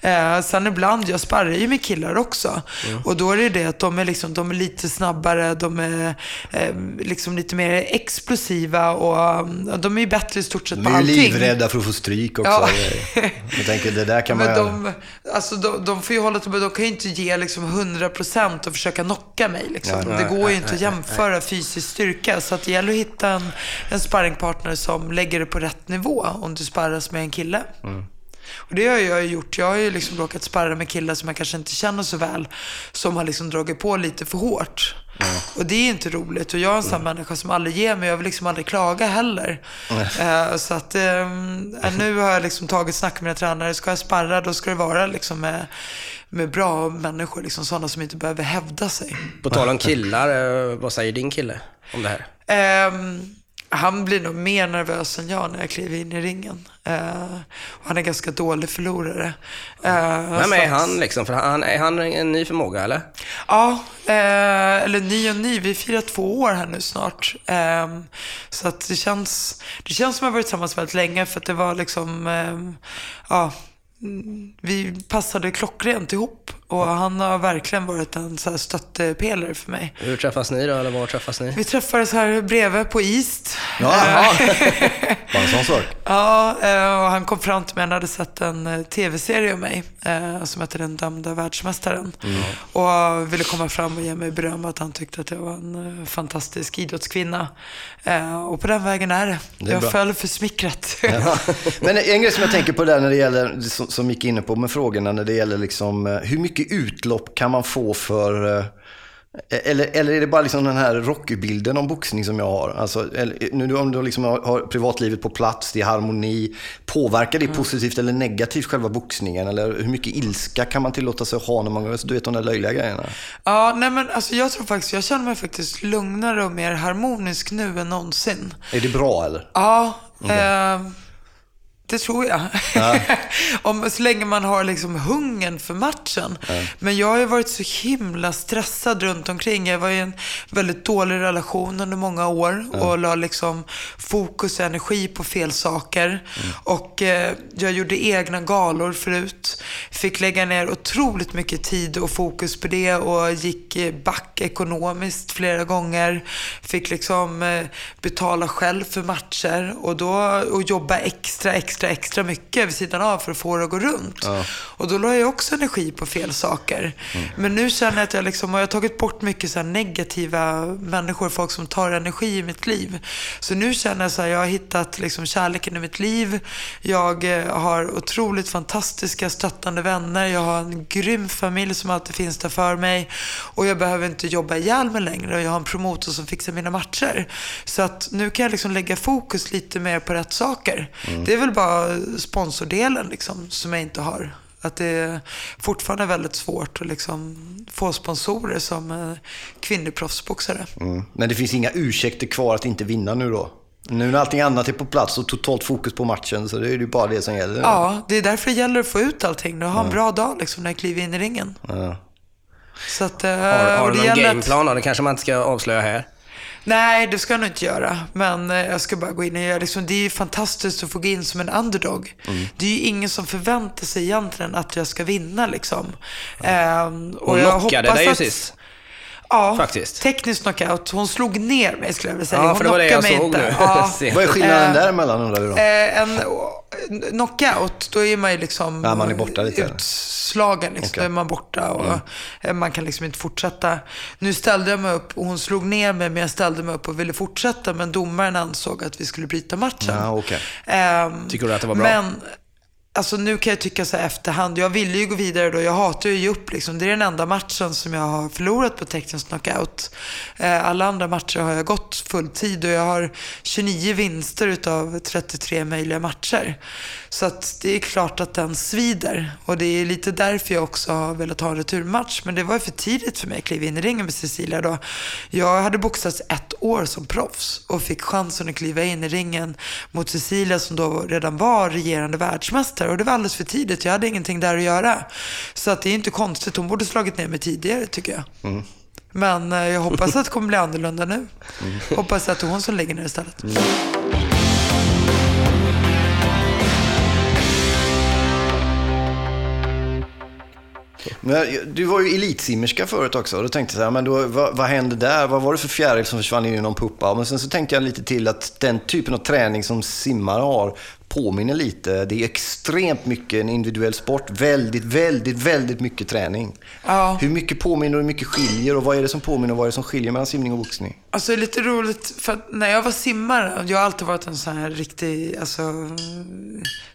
Eh, sen ibland, jag sparrar ju med killar också. Mm. Och då är det det att de är, liksom, de är lite snabbare, de är eh, liksom lite mer explosiva och de är ju bättre i stort sett De på är ju allting. livrädda för att få stryk också. Ja. Jag tänker, det där kan man Men de, alltså de, de får ju hålla till, de kan ju inte ge liksom 100% och försöka knocka mig. Liksom. Nej. det går ju inte att jämföra fysisk styrka. Så att det gäller att hitta en, en sparringpartner som lägger det på rätt nivå om du sparras med en kille. Och det har jag ju gjort. Jag har ju liksom råkat sparra med killar som jag kanske inte känner så väl. Som har liksom dragit på lite för hårt. Och det är inte roligt. Och jag är en sån människa som aldrig ger mig. Jag vill liksom aldrig klaga heller. Eh, så att eh, nu har jag liksom tagit snack med mina tränare. Ska jag sparra, då ska det vara liksom med, med bra människor. Liksom sådana som inte behöver hävda sig. På tal om killar, eh, vad säger din kille om det här? Ehm, han blir nog mer nervös än jag när jag kliver in i ringen. Eh, och han är ganska dålig förlorare. Uh, Vem är han liksom? För han, är han en ny förmåga eller? Ja, eh, eller ny och ny. Vi firar två år här nu snart. Eh, så att det känns, det känns som att vi varit tillsammans väldigt länge för att det var liksom, eh, ja, mm, vi passade klockrent ihop. Och han har verkligen varit en så här stöttepelare för mig. Hur träffas ni då, eller var träffas ni? Vi träffades här bredvid på East. Ja. Bara en sån sak. Ja, eh, och han kom fram till mig, han hade sett en eh, tv-serie om mig eh, som heter Den dömda världsmästaren. Och ville komma fram och ge mig beröm att han tyckte att jag var en eh, fantastisk idrottskvinna. Eh, Och på den vägen är det. Det är jag bra. föll för smickret. Ja. Men en grej som jag tänker på där när det gäller, som, gick inne på med frågorna, när det gäller liksom, eh, hur mycket utlopp kan man få för eh, eller, eller är det bara liksom den här Rocky-bilden om boxning som jag har? Alltså, eller, nu om du liksom har, har privatlivet på plats, det är harmoni. Påverkar det positivt eller negativt själva boxningen? Eller hur mycket ilska kan man tillåta sig att ha när man, du vet de där löjliga grejerna? Ja, nej men alltså jag tror faktiskt, jag känner mig faktiskt lugnare och mer harmonisk nu än någonsin. Är det bra eller? Ja, eh, det tror jag. Om, så länge man har liksom hungern för matchen. Men jag har ju varit så himla stressad runt omkring. Jag var i en väldigt dålig relation under många år och la liksom fokus och energi på fel saker. Och eh, jag gjorde egna galor förut. Fick lägga ner otroligt mycket tid och fokus på det och gick back ekonomiskt flera gånger. Fick liksom eh, betala själv för matcher och, då, och jobba extra, extra, extra mycket vid sidan av för att få det att gå runt. Och då la jag också energi på fel saker. Men nu känner jag att jag liksom, och jag har tagit bort mycket så negativa människor, folk som tar energi i mitt liv. Så nu känner jag så här, jag har hittat liksom kärleken i mitt liv. Jag eh, har otroligt fantastiska stöttande vänner. Jag har en grym familj som alltid finns där för mig. Och jag behöver inte jobba ihjäl mig längre. Och jag har en promotor som fixar mina matcher. Så att nu kan jag liksom lägga fokus lite mer på rätt saker. Det är väl bara sponsordelen liksom, som jag inte har. Att det är fortfarande väldigt svårt att liksom få sponsorer som eh, kvinnlig proffsboxare. Mm. Men det finns inga ursäkter kvar att inte vinna nu då? Nu när allting annat är på plats och totalt fokus på matchen så det är ju bara det som gäller. Ja, det är därför det gäller att få ut allting. Och ha en bra dag liksom, när jag kliver in i ringen. Så att, eh, Har, har du det någon att- gameplan? då? Det kanske man inte ska avslöja här. Nej, det ska jag nog inte göra. Men eh, jag ska bara gå in och göra liksom, Det är ju fantastiskt att få gå in som en underdog. Mm. Det är ju ingen som förväntar sig egentligen att jag ska vinna liksom. Ehm, och Hon jag knockade dig ju sist. Ja, faktiskt. teknisk knockout. Hon slog ner mig skulle jag vilja säga. Ja, Hon för det var det jag såg inte. nu. Ja. Vad är skillnaden Eh, däremellan undrar vi då? Eh, en knockout, då är man ju liksom Ja, man är borta lite. utslagen. Liksom. Okej. Då är man borta och eh, man kan liksom inte fortsätta. Nu ställde jag mig upp och hon slog ner mig, men jag ställde mig upp och ville fortsätta. Men domaren ansåg att vi skulle bryta matchen. Ja, okej. Ehm, Tycker du att det var bra? Men Alltså nu kan jag tycka så här efterhand, jag ville ju gå vidare då, jag hatar ju att ge upp liksom. Det är den enda matchen som jag har förlorat på teknisk knockout. Eh, alla andra matcher har jag gått fulltid och jag har 29 vinster utav 33 möjliga matcher. Så att det är klart att den svider. Och det är lite därför jag också har velat ha en returmatch. Men det var ju för tidigt för mig att kliva in i ringen med Cecilia då. Jag hade boxats ett år som proffs och fick chansen att kliva in i ringen mot Cecilia som då redan var regerande världsmästare. Och det var alldeles för tidigt. Jag hade ingenting där att göra. Så att det är inte konstigt. Hon borde slagit ner mig tidigare tycker jag. Mm. Men eh, jag hoppas att det kommer bli annorlunda nu. Mm. Hoppas att det är hon som lägger ner istället. Mm. Men du var ju elitsimmerska förut också. Och då tänkte jag så här, men då, vad, vad hände där? Vad var det för fjäril som försvann in i någon puppa? Men sen så tänkte jag lite till att den typen av träning som simmare har påminner lite. Det är extremt mycket en individuell sport. Väldigt, väldigt, väldigt mycket träning. Ja. Hur mycket påminner och hur mycket skiljer? Och vad är det som påminner och vad är det som skiljer mellan simning och boxning? Alltså det är lite roligt, för när jag var simmare, jag har alltid varit en sån här riktig, alltså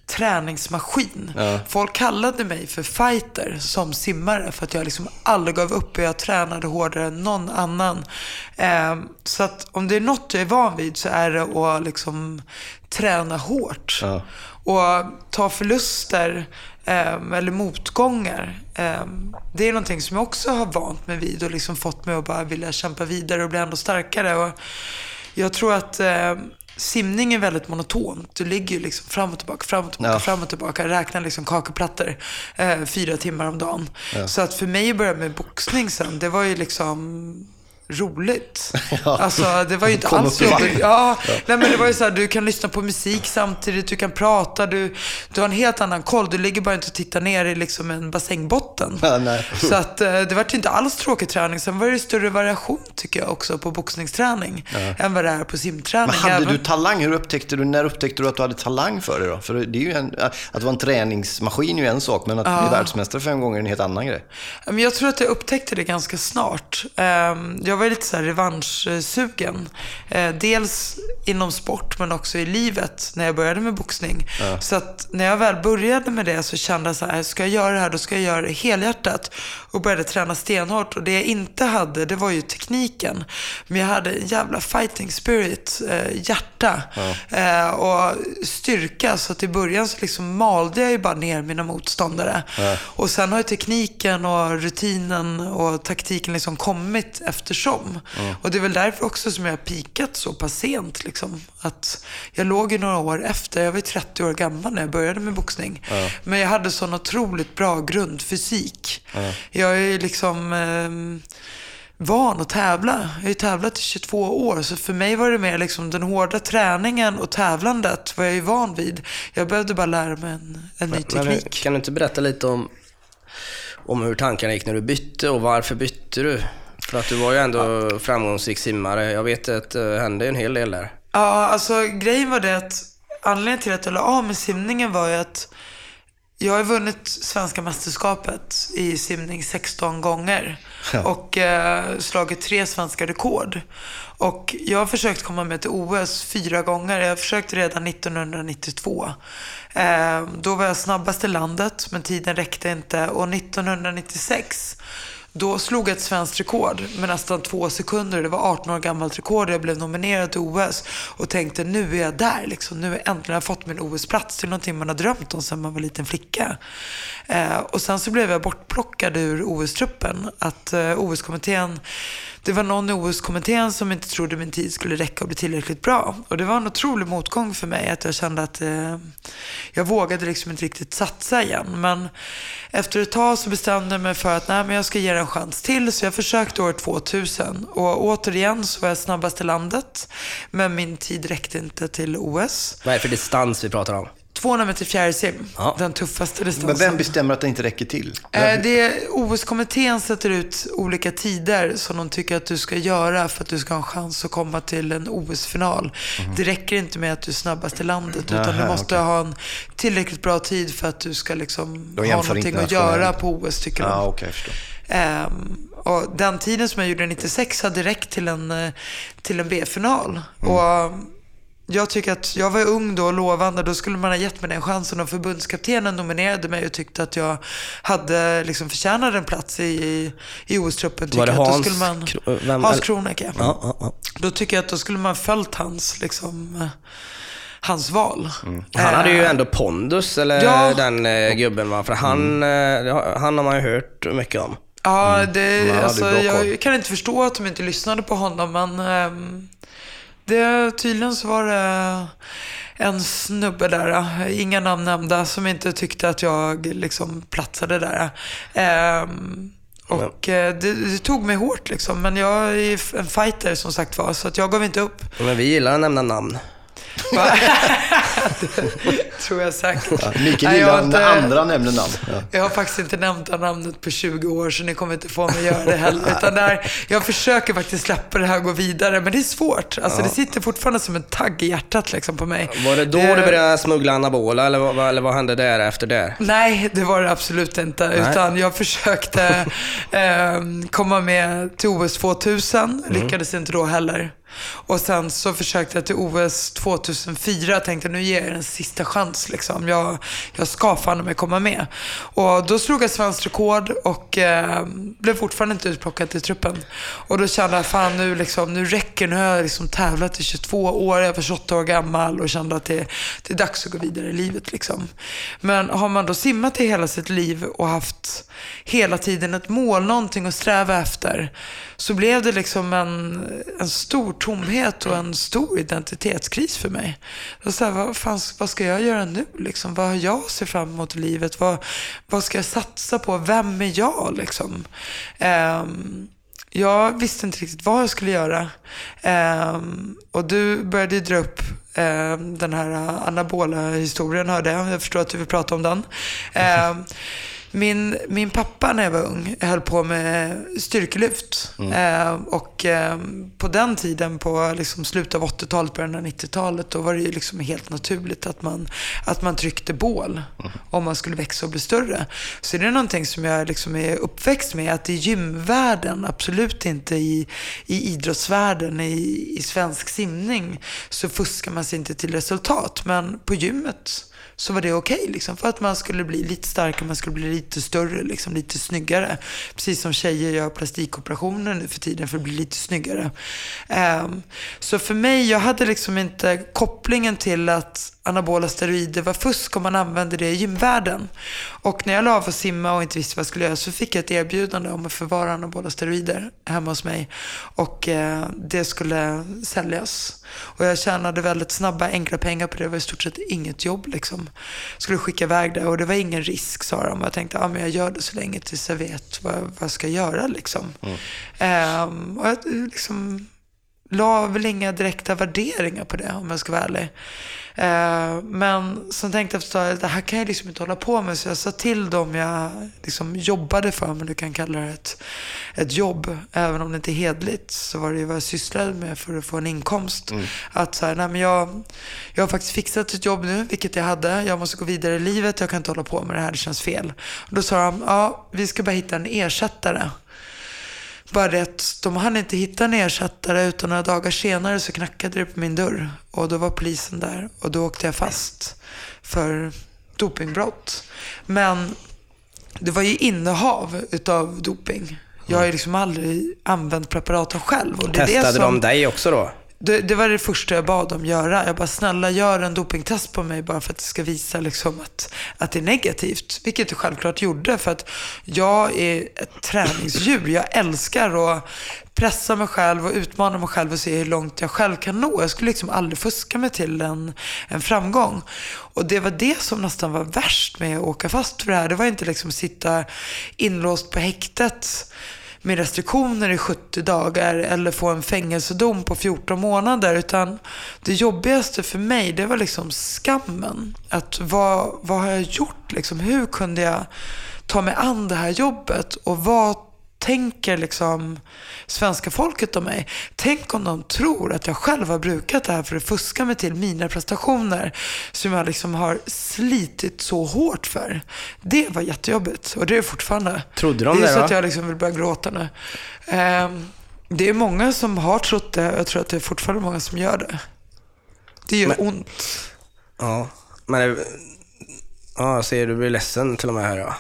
träningsmaskin. Ja. Folk kallade mig för fighter som simmare för att jag liksom aldrig gav upp och jag tränade hårdare än någon annan. Eh, så att om det är något jag är van vid så är det att liksom träna hårt. Ja. Och ta förluster eh, eller motgångar. Eh, det är någonting som jag också har vant mig vid och liksom fått mig att bara vilja kämpa vidare och bli ändå starkare. Och jag tror att eh, simning är väldigt monotont. Du ligger ju liksom fram och tillbaka, fram och tillbaka, ja. fram och tillbaka. Räknar liksom kakeplattor eh, fyra timmar om dagen. Ja. Så att för mig att börja med boxning sen, det var ju liksom roligt. Ja. Alltså, det var ju inte alls jobbigt. Ja, ja. Nej, men det var ju så här, du kan lyssna på musik samtidigt, du kan prata, du, du har en helt annan koll. Du ligger bara inte och tittar ner i liksom en bassängbotten. Ja, så att, eh, det var inte alls tråkig träning. Sen var det större variation tycker jag också på boxningsträning än vad det är på simträning. Men hade du talang? Hur upptäckte du, när upptäckte du att du hade talang för det då? För det är ju en, att vara en träningsmaskin är ju en sak, men att bli världsmästare fem gånger är en helt annan grej. Jag tror att jag upptäckte det ganska snart. Ehm, jag var lite så här revanschsugen. Eh, dels inom sport men också i livet när jag började med boxning. Ja. Så att när jag väl började med det så kände jag så här, ska jag göra det här då ska jag göra det helhjärtat. Och började träna stenhårt. Och det jag inte hade, det var ju tekniken. Men jag hade en jävla fighting spirit, eh, hjärta ja. eh, och styrka. Så att i början så liksom malde jag ju bara ner mina motståndare. Ja. Och sen har ju tekniken och rutinen och taktiken liksom kommit eftersom. Mm. Och det är väl därför också som jag har pikat så pass sent. Liksom. Att jag låg ju några år efter. Jag var 30 år gammal när jag började med boxning. Mm. Men jag hade sån otroligt bra grundfysik. Mm. Jag är ju liksom... Eh, van att tävla. Jag har ju tävlat i 22 år, så för mig var det mer liksom den hårda träningen och tävlandet var jag ju van vid. Jag behövde bara lära mig en, en ny teknik. Men, kan du inte berätta lite om, om hur tankarna gick när du bytte och varför bytte du? För att du var ju ändå ja. framgångsrik simmare. Jag vet att det hände en hel del där. Ja, alltså grejen var det att anledningen till att jag la av med simningen var ju att jag har vunnit svenska mästerskapet i simning 16 gånger. Ja. Och eh, slagit tre svenska rekord. Och jag har försökt komma med till OS fyra gånger. Jag försökte redan 1992. Eh, då var jag snabbast i landet, men tiden räckte inte. Och 1996 då slog jag ett svenskt rekord med nästan två sekunder. Det var 18 år gammalt rekord. Jag blev nominerad till OS och tänkte nu är jag där. Liksom. Nu har jag äntligen fått min OS-plats till någonting man har drömt om sedan man var liten flicka. Eh, och sen så blev jag bortplockad ur OS-truppen. Att eh, OS-kommittén det var någon i OS-kommittén som inte trodde min tid skulle räcka och bli tillräckligt bra. Och det var en otrolig motgång för mig att jag kände att eh, jag vågade liksom inte riktigt satsa igen. Men efter ett tag så bestämde jag mig för att nej, men jag ska ge det en chans till. Så jag försökte år 2000 och återigen så var jag snabbast i landet. Men min tid räckte inte till OS. Vad är det för distans vi pratar om? 200 meter fjärilsim, ja. den tuffaste distansen. Men vem bestämmer att det inte räcker till? Eh, det OS-kommittén sätter ut olika tider som de tycker att du ska göra för att du ska ha en chans att komma till en OS-final. Mm. Det räcker inte med att du är snabbast i landet, utan Aha, du måste okay. ha en tillräckligt bra tid för att du ska liksom ha någonting att göra på OS, tycker de. Okay, um, och den tiden som jag gjorde 96 hade räckt till en, eh, till en B-final. Mm. Och jag tycker att jag var ung då och lovande. Då skulle man ha gett mig den chansen. Och förbundskaptenen nominerade mig och tyckte att jag hade liksom förtjänade en plats i, i OS-truppen. Var det att då Hans, skulle man, Kro- vem- Hans eller- Kronek, ja. Ja, ja. Då tycker jag att då skulle man följt hans, liksom, hans val. Han hade ju Eh, ändå pondus, eller Ja. den eh, gubben va? För han, eh, han har man ju hört mycket om. Ja, det, hade alltså, jag kan inte förstå att de inte lyssnade på honom, men ehm, det, tydligen så var det en snubbe där, inga namn nämnda, som inte tyckte att jag liksom platsade där. Ehm, och eh, det, det tog mig hårt liksom, men jag är en fighter som sagt var, så att jag gav inte upp. Men vi gillar att nämna namn. Tror jag säkert. Ja, Mikael Nej, jag gillar när andra nämner namn. Ja. Jag har faktiskt inte nämnt det namnet på 20 år, så ni kommer inte få mig göra det heller. Utan där, jag försöker faktiskt släppa det här och gå vidare, men det är svårt. Alltså, Det sitter fortfarande som en tagg i hjärtat liksom, på mig. Var det då Det- du började smuggla anabola, eller vad, eller vad hände där efter det? Nej, det var det absolut inte. Utan jag försökte eh, komma med till OS 2000. Lyckades inte då heller. Och sen så försökte jag till OS 2004. Jag tänkte nu ger jag en sista chans. Liksom. Jag, jag ska fan mig komma med. Och då slog jag svenskt rekord och eh, blev fortfarande inte utplockad till truppen. Och då kände jag fan nu, liksom, nu räcker Nu har jag liksom tävlat i 22 år. Jag var 28 år gammal och kände att det, det är dags att gå vidare i livet. Liksom. Men har man då simmat i hela sitt liv och haft hela tiden ett mål, någonting att sträva efter, så blev det liksom en, en stor tomhet och en stor identitetskris för mig. Och så här, vad, fan, vad ska jag göra nu? Liksom? Vad har jag att se fram emot i livet? Vad, vad ska jag satsa på? Vem är jag? Liksom? Um, jag visste inte riktigt vad jag skulle göra. Um, och du började ju dra upp um, den här anabola historien hörde jag. Jag förstår att du vill prata om den. Min, min pappa när jag var ung höll på med styrkelyft. Eh, och eh, på den tiden, på liksom slutet av 80-talet, början av 90-talet, då var det ju liksom helt naturligt att man, att man tryckte bål om man skulle växa och bli större. Så det är någonting som jag liksom är uppväxt med, att i gymvärlden, absolut inte i, i idrottsvärlden, i, i svensk simning, så fuskar man sig inte till resultat. Men på gymmet så var det okej. liksom, för att man skulle bli lite starkare, man skulle bli lite större, liksom, lite snyggare. Precis som tjejer gör plastikoperationer nu för tiden för att bli lite snyggare. Um, så för mig, jag hade liksom inte kopplingen till att anabola steroider var fusk om man använde det i gymvärlden. Och när jag la av att simma och inte visste vad jag skulle göra så fick jag ett erbjudande om att förvara anabola steroider hemma hos mig. Och eh, det skulle säljas. Och jag tjänade väldigt snabba, enkla pengar på det. Det var i stort sett inget jobb liksom. Skulle skicka iväg det och det var ingen risk sa de. Jag tänkte, ja men jag gör det så länge tills jag vet vad, vad jag ska göra liksom. Ehm, och jag liksom la väl inga direkta värderingar på det om jag ska vara ärlig. Eh, men sen tänkte jag efter tag, det här kan jag liksom inte hålla på med. Så jag sa till dem jag liksom jobbade för, men du kan kalla det ett, ett jobb. Även om det inte är hedligt så var det ju vad jag sysslade med för att få en inkomst. Att så här, nej men jag, jag har faktiskt fixat ett jobb nu, vilket jag hade. Jag måste gå vidare i livet, jag kan inte hålla på med det här, det känns fel. Och då sa de, ja vi ska bara hitta en ersättare. Bara det att de hann inte hitta en ersättare utan några dagar senare så knackade det på min dörr. Och då var polisen där och då åkte jag fast för dopingbrott. Men det var ju innehav utav doping. Jag har ju liksom aldrig använt preparaten själv. Och det är det Testade som- de dig också då? Det, det var det första jag bad dem göra. Jag bara, snälla gör en dopingtest på mig bara för att det ska visa liksom att, att det är negativt. Vilket det självklart gjorde för att jag är ett träningsdjur. Jag älskar att pressa mig själv och utmana mig själv och se hur långt jag själv kan nå. Jag skulle liksom aldrig fuska mig till en, en framgång. Och det var det som nästan var värst med att åka fast för det här. Det var inte liksom sitta inlåst på häktet med restriktioner i 70 dagar eller få en fängelsedom på 14 månader. Utan det jobbigaste för mig, det var liksom skammen. Att vad, vad har jag gjort? Liksom, hur kunde jag ta mig an det här jobbet? Och vad tänker liksom svenska folket om mig? Tänk om de tror att jag själv har brukat det här för att fuska mig till mina prestationer som jag liksom har slitit så hårt för. Det var jättejobbigt och det är fortfarande. Trodde de det? är det så då? att jag liksom vill börja gråta nu. Ehm, det är många som har trott det och jag tror att det är fortfarande många som gör det. Det gör Men- ont. Ja, men... Ja, jag ser du blir ledsen till och med här ja.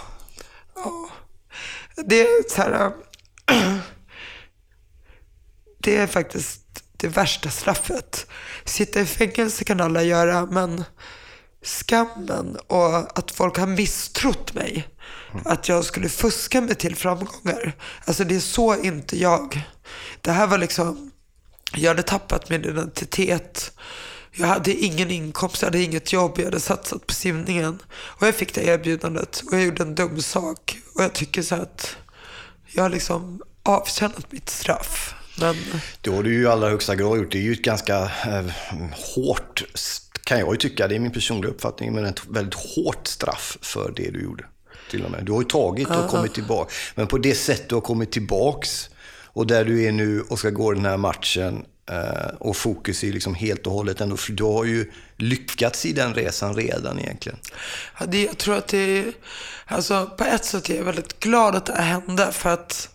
Det är så här... Äh, det är faktiskt det värsta straffet. Sitta i fängelse kan alla göra, men skammen och att folk har misstrott mig. Att jag skulle fuska mig till framgångar. Alltså det är så inte jag. Det här var liksom, jag hade tappat min identitet. Jag hade ingen inkomst, jag hade inget jobb, jag hade satsat på simningen. Och jag fick det erbjudandet och jag gjorde en dum sak. Och jag tycker så att jag har liksom avtjänat mitt straff. Men Det har du ju i allra högsta grad gjort. Det är ju ett ganska eh, hårt, kan jag ju tycka, det är min personliga uppfattning, men ett väldigt hårt straff för det du gjorde. Till och med. Du har ju tagit och kommit tillbaka. Men på det sätt du har kommit tillbaks och där du är nu och ska gå den här matchen och fokus är liksom helt och hållet ändå. För du har ju lyckats i den resan redan egentligen. Ja, det, jag tror att det är, alltså på ett sätt är jag väldigt glad att det här hände för att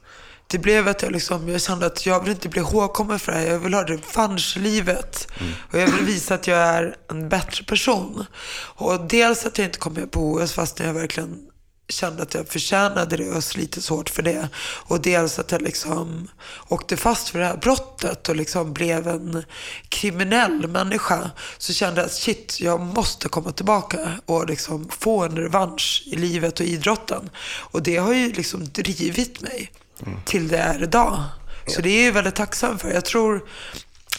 det blev att jag liksom, jag kände att jag vill inte bli ihågkommen för det här. Jag vill ha revanschlivet. Och jag vill visa att jag är en bättre person. Och dels att jag inte kom med på OS fast jag verkligen kände att jag förtjänade det och har slitit så hårt för det. Och dels att jag liksom åkte fast för det här brottet och liksom blev en kriminell människa. Så kände jag att shit, jag måste komma tillbaka och liksom få en revansch i livet och idrotten. Och det har ju liksom drivit mig till det är idag. Så det är jag väldigt tacksam för. Jag tror,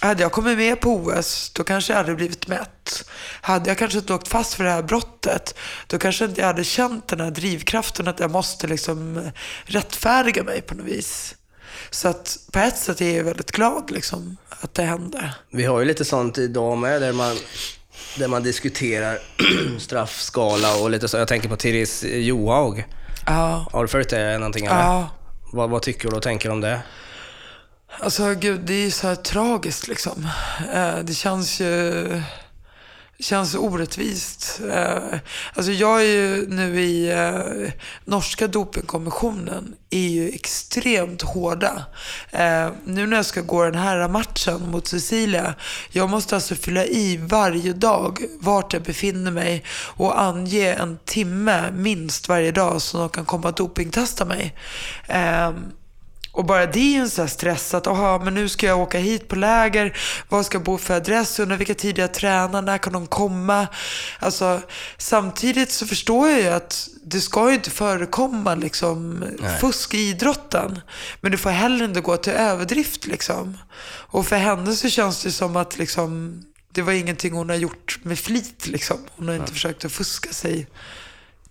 hade jag kommit med på OS, då kanske jag hade blivit mätt. Hade jag kanske inte åkt fast för det här brottet, då kanske inte jag hade känt den här drivkraften att jag måste liksom rättfärdiga mig på något vis. Så att på ett sätt är jag väldigt glad liksom att det hände. Vi har ju lite sånt idag med, där man, där man diskuterar straffskala och lite så. Jag tänker på Therese Johaug. Ja, Har du följt det någonting? Eller? ja. Vad, vad tycker du och tänker om det? Alltså gud, det är ju så här tragiskt liksom. Eh, det känns ju det känns orättvist. Eh, alltså jag är ju nu i eh, norska dopingkommissionen är ju extremt hårda. Nu när jag ska gå den här matchen mot Cecilia, jag måste alltså fylla i varje dag vart jag befinner mig och ange en timme minst varje dag så de kan komma och dopingtesta mig. Och bara det är ju en sån här stress att, aha, men nu ska jag åka hit på läger, vad ska jag bo för adress, under vilka tider jag tränar, när kan de komma? Alltså, samtidigt så förstår jag ju att det ska ju inte förekomma liksom, fusk i idrotten. Men det får heller inte gå till överdrift liksom. Och för henne så känns det som att liksom, det var ingenting hon har gjort med flit liksom. Hon har inte försökt att fuska sig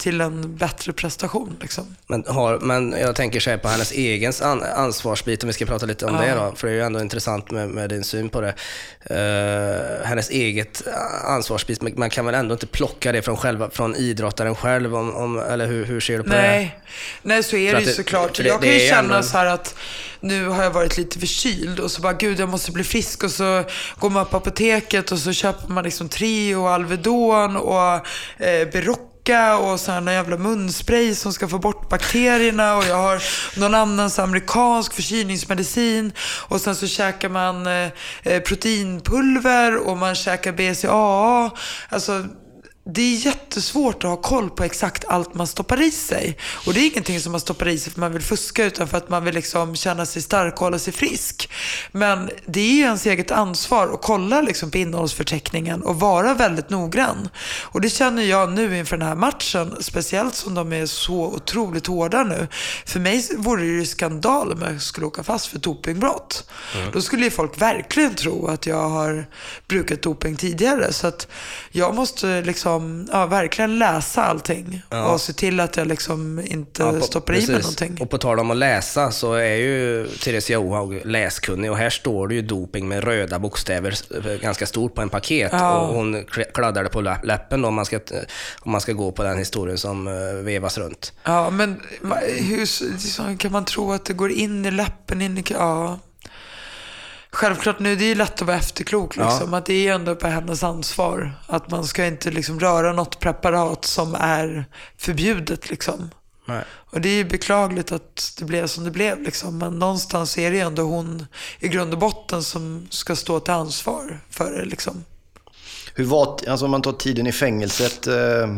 till en bättre prestation liksom. Men, har, men jag tänker så på hennes egen an, ansvarsbit, om vi ska prata lite om Ja. det då, för det är ju ändå intressant med, med din syn på det. Eh, hennes eget ansvarsbit, men man kan väl ändå inte plocka det från, själva, från idrottaren på om, om, eller hur, hur ser du på det? Nej. Nej, så är För det ju såklart. det- jag kan ju känna ändå- så här att nu har jag varit lite förkyld och så bara, gud jag måste bli frisk och så går man på apoteket och så köper man liksom Treo och Alvedon och eh, Berocca och så här någon jävla munspray som ska få bort bakterierna och jag har någon annan så amerikansk förkylningsmedicin och sen så käkar man eh, eh proteinpulver och man käkar BCAA. Alltså det är jättesvårt att ha koll på exakt allt man stoppar i sig. Och det är ingenting som man stoppar i sig för att man vill fuska utan för att man vill liksom känna sig stark och hålla sig frisk. Men det är ju ens eget ansvar att kolla liksom på innehållsförteckningen och vara väldigt noggrann. Och det känner jag nu inför den här matchen, speciellt som de är så otroligt hårda nu. För mig vore det ju skandal om jag skulle åka fast för dopingbrott. Då skulle ju folk verkligen tro att jag har brukat doping tidigare. Så att jag måste liksom, ja, verkligen läsa allting Ja. och se till att jag liksom inte Ja, på- stoppar i mig precis. någonting. Och på tal om att läsa så är ju Therese Johaug läskunnig och här står det ju doping med röda bokstäver eh, ganska stort på en paket Ja. och hon kl- kladdar det på lä- läppen då, om man ska, om man ska gå på den historien som eh, vevas runt. Ja, men hur liksom, kan man tro att det går in i läppen? In i, ja. Självklart nu, det är ju lätt att vara efterklok. Ja. Liksom, Att det är ändå på hennes ansvar. Att man ska inte liksom, röra något preparat som är förbjudet. Liksom. Nej. Och det är ju beklagligt att det blev som det blev. Liksom. Men någonstans är det ändå hon i grund och botten som ska stå till ansvar för det. Liksom. Hur var, alltså om man tar tiden i fängelset, eh,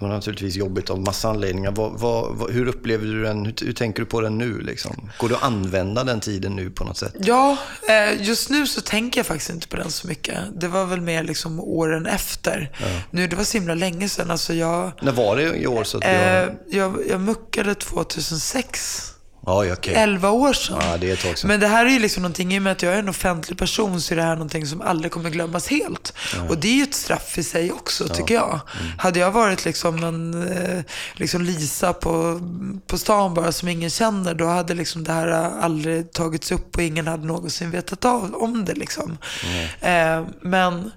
det var naturligtvis jobbigt av massa anledningar. Vad, vad, hur upplever du den? Hur, hur, tänker du på den nu? Liksom? Går det att använda den tiden nu på något sätt? Ja, eh, just nu så tänker jag faktiskt inte på den så mycket. Det var väl mer liksom åren efter. Ja. Nu, det var så himla länge sedan. Alltså jag, När var det i år? Så att jag... Eh, jag, jag muckade 2006. Ja, okay. 11 år sedan. Ja, det är ett tag sedan. Men det här är ju liksom någonting, i och med att jag är en offentlig person så är det här någonting som aldrig kommer glömmas helt. Ja. Och det är ju ett straff i sig också, ja. tycker jag. Mm. Hade jag varit liksom en eh, liksom Lisa på, på stan bara som ingen känner, då hade liksom det här aldrig tagits upp och ingen hade någonsin vetat av, om det. Liksom. Mm. Eh, men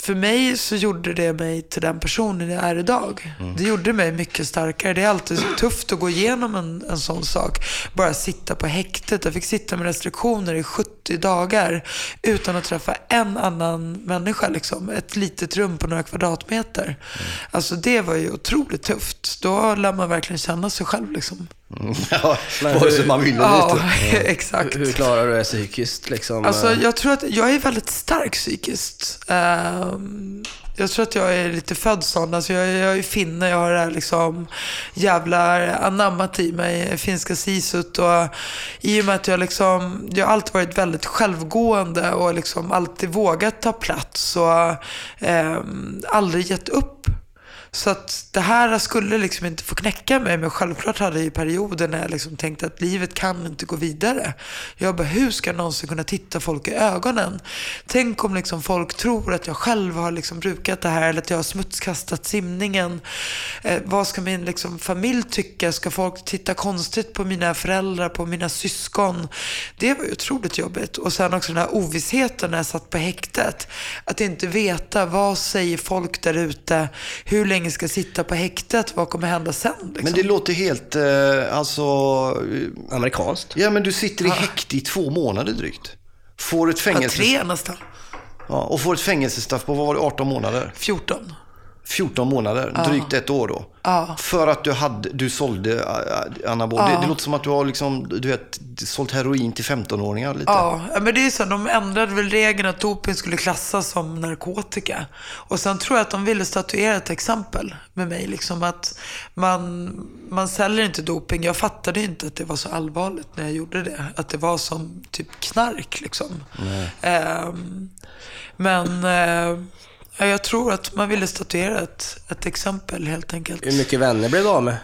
för mig så gjorde det mig till den personen jag är idag. Mm. Det gjorde mig mycket starkare. Det är alltid tufft att gå igenom en, en sån sak. Bara sitta på häktet. Jag fick sitta med restriktioner i 70 dagar utan att träffa en annan människa. Liksom. Ett litet rum på några kvadratmeter. Mm. Alltså det var ju otroligt tufft. Då lär man verkligen känna sig själv. Liksom. Mm. Ja, vare sig man vill eller ja, inte. exakt. Hur, hur, klarar du det psykiskt? Liksom? Alltså, jag tror att jag är väldigt stark psykiskt. Uh, jag tror att jag är lite född sån. Alltså jag, jag är finne, jag har det här liksom jävla anammat i mig, finska sisut. Och I och med att jag liksom, jag har alltid varit väldigt självgående och liksom alltid vågat ta plats och eh, aldrig gett upp så att det här skulle liksom inte få knäcka mig. Men självklart hade jag ju perioder när jag liksom tänkte att livet kan inte gå vidare. Jag bara, hur ska jag någonsin kunna titta folk i ögonen? Tänk om liksom folk tror att jag själv har liksom brukat det här eller att jag har smutskastat simningen. Eh, vad ska min liksom familj tycka? Ska folk titta konstigt på mina föräldrar, på mina syskon? Det var ju otroligt jobbigt. Och sen också den här ovissheten när jag satt på häktet. Att inte veta, vad säger folk där ute? Hur länge länge ska sitta på häktet? Vad kommer hända sen? Liksom? Men det låter helt, eh, alltså... Amerikanskt. Ja, men du sitter i häkte i två månader drygt. Får ett fängelse... Ja, tre nästan. Ja, och får ett fängelsestraff på, vad var det, 18 månader? 14. 14 månader, ja. drygt ett år då. Ja. För att du, hade, du sålde uh, anabol. Ja. Det, det, låter som att du har liksom, du vet, sålt heroin till 15-åringar lite. Ja, men det är så. De ändrade väl regeln att doping skulle klassas som narkotika. Och sen tror jag att de ville statuera ett exempel med mig. Liksom att man, man säljer inte doping. Jag fattade inte att det var så allvarligt när jag gjorde det. Att det var som typ knark liksom. Um, men... Uh, Ja, jag tror att man ville statuera ett, ett exempel helt enkelt. Hur mycket vänner blev du av med?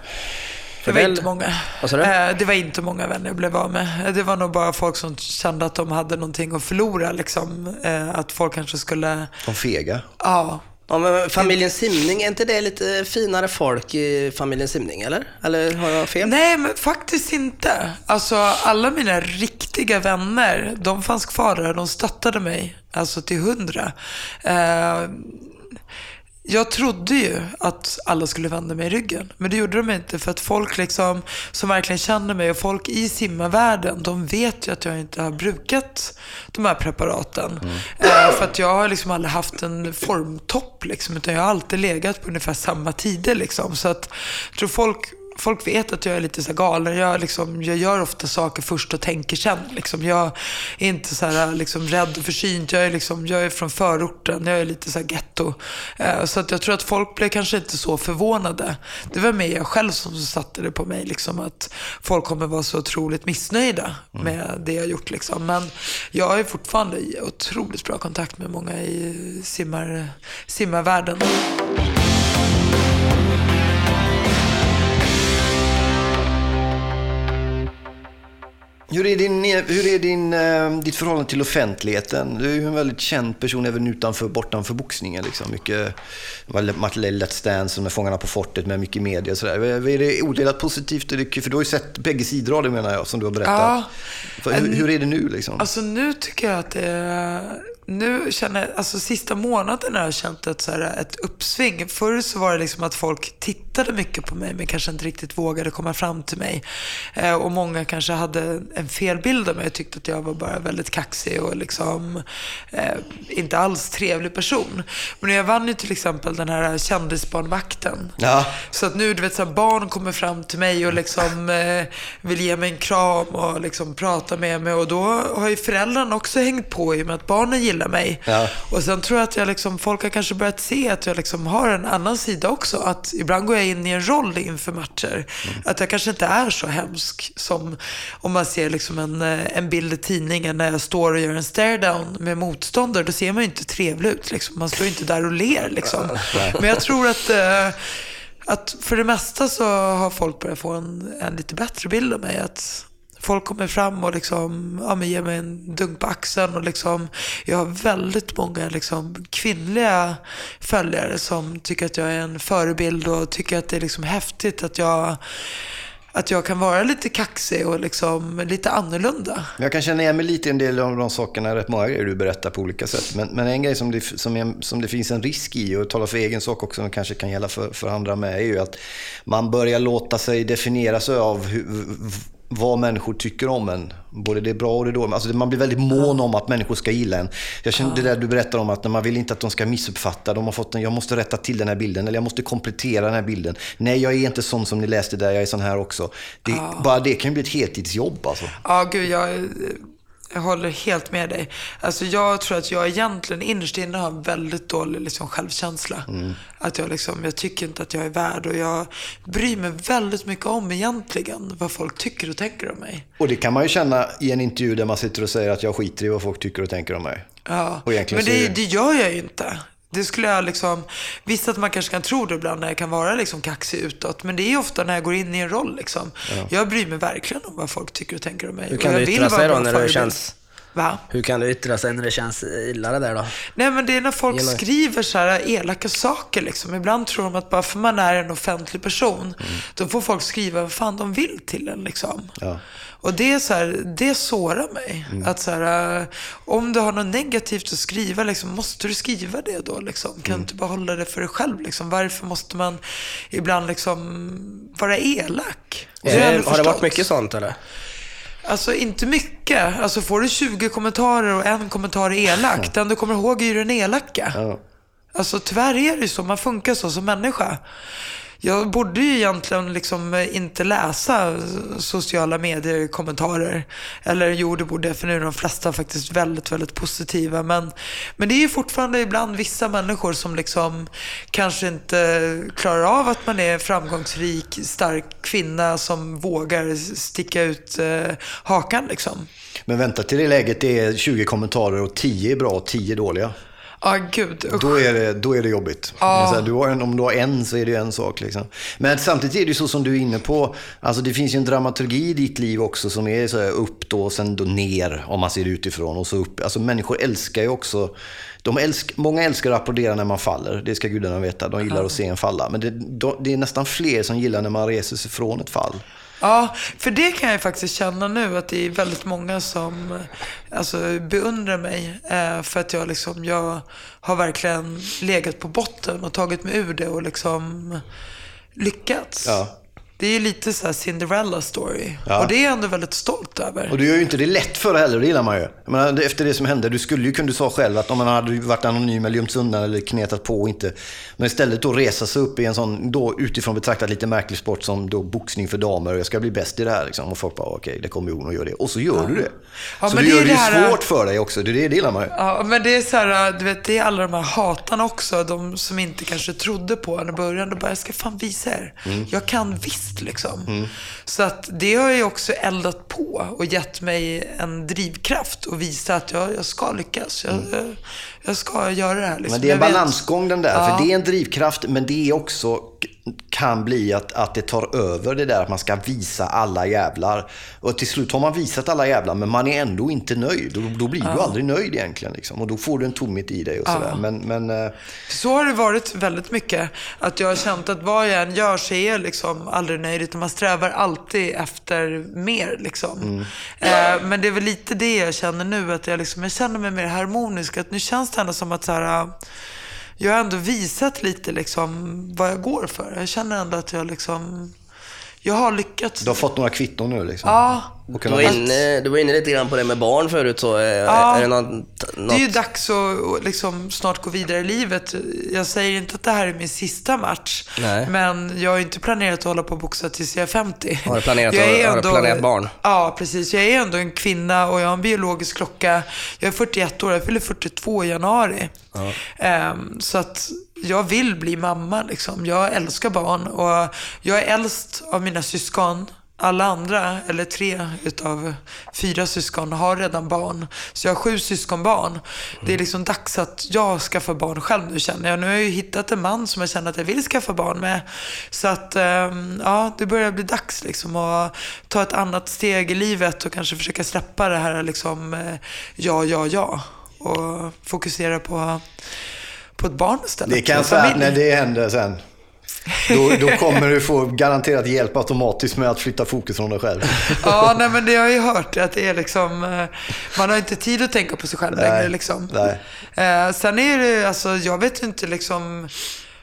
Det var inte många. Vad sa du? Eh, det var inte många vänner jag blev av med. Det var nog bara folk som kände att de hade någonting att förlora. Liksom. Eh, att folk kanske skulle... De fega? Ja. Ja, men familjen Simning, är inte det lite finare folk i familjen Simning, eller? Eller har jag fel? Nej, men faktiskt inte. Alltså, alla mina riktiga vänner, de fanns kvar där. De stöttade mig, alltså till hundra. Eh, jag trodde ju att alla skulle vända mig i ryggen. Men det gjorde de inte. För att folk liksom, som verkligen känner mig och folk i simmarvärlden, de vet ju att jag inte har brukat de här preparaten. Mm. Eh, för att jag har liksom aldrig haft en formtopp. Liksom, utan jag har alltid legat på ungefär samma tider. Liksom. Så att jag tror folk folk vet att jag är lite så galen. Jag, liksom, jag gör ofta saker först och tänker sen. Liksom. Jag är inte så här, liksom, rädd och försynt. Jag är, liksom, jag är från förorten. Jag är lite så här getto. Eh, så att jag tror att folk blev kanske inte så förvånade. Det var mer jag själv som satte det på mig. Liksom, att folk kommer vara så otroligt missnöjda mm. med det jag gjort. Liksom. Men jag har fortfarande otroligt bra kontakt med många i simmar, simmarvärlden. Hur är, din, hur är din, eh, ditt förhållande till offentligheten? Du är ju en väldigt känd person även utanför, bortanför boxningen. Liksom. Mycket, Let's Dance med Fångarna på fortet med mycket media och sådär. Är det odelat positivt? För du har ju sett bägge sidor av det menar jag, som du har berättat. Ja, hur, hur, är det nu liksom? Alltså nu tycker jag att det är nu känner jag, alltså sista månaden har jag känt ett, så här, ett uppsving. Förr så var det liksom att folk tittade mycket på mig men kanske inte riktigt vågade komma fram till mig. Eh, och många kanske hade en felbild av mig och tyckte att jag var bara väldigt kaxig och liksom eh, inte alls trevlig person. Men jag vann ju till exempel den här kändisbarnvakten. Ja. Så att nu, du vet, så här, barn kommer fram till mig och liksom eh, vill ge mig en kram och liksom prata med mig och då har ju föräldrarna också hängt på i och med att barnen gillar gillar mig. Ja. Och sen tror jag att jag liksom, folk har kanske börjat se att jag liksom har en annan sida också. Att ibland går jag in i en roll inför matcher. Att jag kanske inte är så hemsk som om man ser liksom en, eh, en bild i tidningen när jag står och gör en stare down med motståndare. Då ser man ju inte trevlig ut. Liksom. Man står ju inte där och ler. Liksom. Men jag tror att eh, att för det mesta så har folk börjat få en, en lite bättre bild av mig. Att folk kommer fram och liksom, ja, men ger mig en dunk på axeln. Och liksom, jag har väldigt många liksom, kvinnliga följare som tycker att jag är en förebild och tycker att det är liksom häftigt att jag att jag kan vara lite kaxig och liksom lite annorlunda. Jag kan känna igen mig lite i en del av de sakerna, rätt många grejer du berättar på olika sätt. Men, men en grej som det, som, är, som det finns en risk i, och tala för egen sak också, som kanske kan gälla för, för andra med, är ju att man börjar låta sig definieras av hur, vad människor tycker om en. Både det bra och det dåliga. Alltså man blir väldigt mån om att människor ska gilla en. Jag känner det där du berättar om att man vill inte att de ska missuppfatta. De har fått en, jag måste rätta till den här bilden eller jag måste komplettera den här bilden. Nej, jag är inte sån som ni läste där, jag är sån här också. Det, ja. Bara det kan ju bli ett heltidsjobb alltså. Ja, gud, jag jag håller helt med dig. Alltså jag tror att jag egentligen innerst inne har en väldigt dålig liksom, självkänsla. Mm. Att jag, liksom, jag tycker inte att jag är värd och jag bryr mig väldigt mycket om egentligen vad folk tycker och tänker om mig. Och det kan man ju känna i en intervju där man sitter och säger att jag skiter i vad folk tycker och tänker om mig. Ja, men det, det gör jag ju inte. Det skulle jag liksom, visst att man kanske kan tro det ibland när jag kan vara liksom kaxig utåt, men det är ofta när jag går in i en roll liksom. Ja. Jag bryr mig verkligen om vad folk tycker och tänker om mig. Hur kan du yttra sig då när det känns... Va? Hur kan du yttra sig när det känns illa det där då? Nej men det är när folk Genom... skriver så här elaka saker liksom. Ibland tror de att bara för man är en offentlig person, mm. då får folk skriva vad fan de vill till en liksom. Ja. Och det är så här, det sårar mig. Mm. Att så här, äh, om du har något negativt att skriva, liksom, måste du skriva det då? Liksom? Kan mm. du inte bara hålla det för dig själv? Liksom? Varför måste man ibland liksom vara elak? Det har det varit mycket sånt eller? Alltså inte mycket. Alltså får du 20 kommentarer och en kommentar är elak, den du kommer ihåg är ju den elaka. Ja. Alltså tyvärr är det ju så, man funkar så som människa. Jag borde ju egentligen liksom eh, inte läsa sociala medier-kommentarer. Eller jo, det borde jag, för nu är de flesta faktiskt väldigt, väldigt positiva. Men, men det är ju fortfarande ibland vissa människor som liksom kanske inte klarar av att man är framgångsrik, stark kvinna som vågar sticka ut eh, hakan liksom. Men vänta till det läget det är 20 kommentarer och 10 är bra och 10 är dåliga. Ja, gud. Då är, det, då är det jobbigt. Här, du har en, om du har en så är det en sak. Liksom. Men samtidigt är det ju så som du är inne på. Alltså, det finns ju en dramaturgi i ditt liv också som är så här, upp då och sen då ner om man ser utifrån. Och så upp. Alltså, människor älskar ju också de älsk, många älskar att applådera när man faller, det ska gudarna veta. De gillar att se en falla. Men det, det, är nästan fler som gillar när man reser sig från ett fall. Ja, för det kan jag faktiskt känna nu att det är väldigt många som alltså, beundrar mig. Eh, för att jag, liksom, jag har verkligen legat på botten och tagit mig ur det och liksom lyckats. Ja. Det är ju lite så Cinderella story. Ja. Och det är jag ändå väldigt stolt över. Och du gör ju inte det lätt för det heller, det gillar man ju. menar, efter det som hände, du skulle ju kunna, du sa själv att om man hade varit anonym eller gömt undan eller knetat på och inte. Men istället då resa sig upp i en sån, då utifrån betraktat lite märklig sport som då boxning för damer och jag ska bli bäst i det här liksom. Och folk bara, okej, okay, det kommer Jon och gör det. Och så gör ja. du det. Ja, så men du det gör det ju här... svårt för dig också, det, det, det gillar man ju. Ja, men det är så här, du vet, det är alla de här hatarna också, de som inte kanske trodde på en i början. De bara, jag ska fan visa er. Mm. Jag kan visst liksom. Mm. Så att det har ju också eldat på och gett mig en drivkraft och visa att jag, jag ska lyckas. Jag, mm. jag, ska göra det här. Liksom. Men det är en balansgång den där. Ja. För det är en drivkraft, men det är också kan bli att, att det tar över det där att man ska visa alla jävlar. Och till slut har man visat alla jävlar, men man är ändå inte nöjd. Då, då blir ja. du aldrig nöjd egentligen. Liksom. Och då får du en tomhet i dig och sådär. Ja. Men, men, eh, så har det varit väldigt mycket. Att jag har känt att vad jag än gör så är jag liksom aldrig nöjd. Utan man strävar alltid efter mer. Liksom. Mm. Eh, men det är väl lite det jag känner nu. Att jag, liksom, jag känner mig mer harmonisk. Att nu känns det ändå som att så här, jag har ändå visat lite liksom vad jag går för. Jag känner ändå att jag liksom jag har lyckats. Du har fått några kvitton nu liksom? Ja. Och Du var, inne, du var inne lite grann på det med barn förut. Så, eh, Ja. är det något, något... Det är ju dags att liksom snart gå vidare i livet. Jag säger inte att det här är min sista match. Nej. Men jag har ju inte planerat att hålla på och boxa tills jag är 50. Har du planerat- jag är har du planerat barn? Ja, precis. Jag är ändå en kvinna och jag har en biologisk klocka. Jag är 41 år, jag fyller 42 i januari. Ehm, så att jag vill bli mamma liksom. Jag älskar barn och jag är äldst av mina syskon. Alla andra, eller tre utav fyra syskon, har redan barn. Så jag har sju syskonbarn. Det är liksom dags att jag skaffar barn själv nu känner jag. Nu har jag ju hittat en man som jag känner att jag vill skaffa barn med. Så att, ehm, ja, det börjar bli dags liksom att ta ett annat steg i livet och kanske försöka släppa det här liksom, eh, ja, ja, ja. Och fokusera på, på ett barn istället. Det kan jag säga när det händer sen. Då, då kommer du få garanterat hjälp automatiskt med att flytta fokus från dig själv. Ja, nej, men det har jag ju hört att det är liksom, eh, man har inte tid att tänka på sig själv längre Nej, liksom. nej. Eh, sen är det, alltså jag vet inte liksom,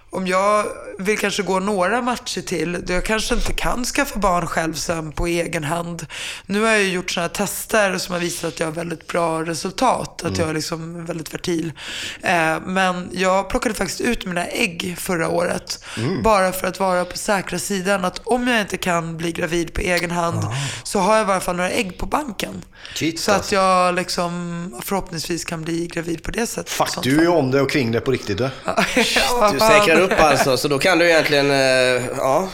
om jag vill kanske gå några matcher till, jag kanske inte kan skaffa barn själv sen på egen hand. Nu har jag ju gjort sådana här tester som har visat att jag har väldigt bra resultat, att jag är liksom väldigt fertil. Eh, men jag plockade faktiskt ut mina ägg förra året, bara för att vara på säkra sidan. Att om jag inte kan bli gravid på egen hand, så har jag i alla fall några ägg på banken. Shit, så att alltså. jag liksom förhoppningsvis kan bli gravid på det sättet. Fuck, du är om det och kring det på riktigt du. Du säkrar upp alltså, så då kan du egentligen... eh, Ja,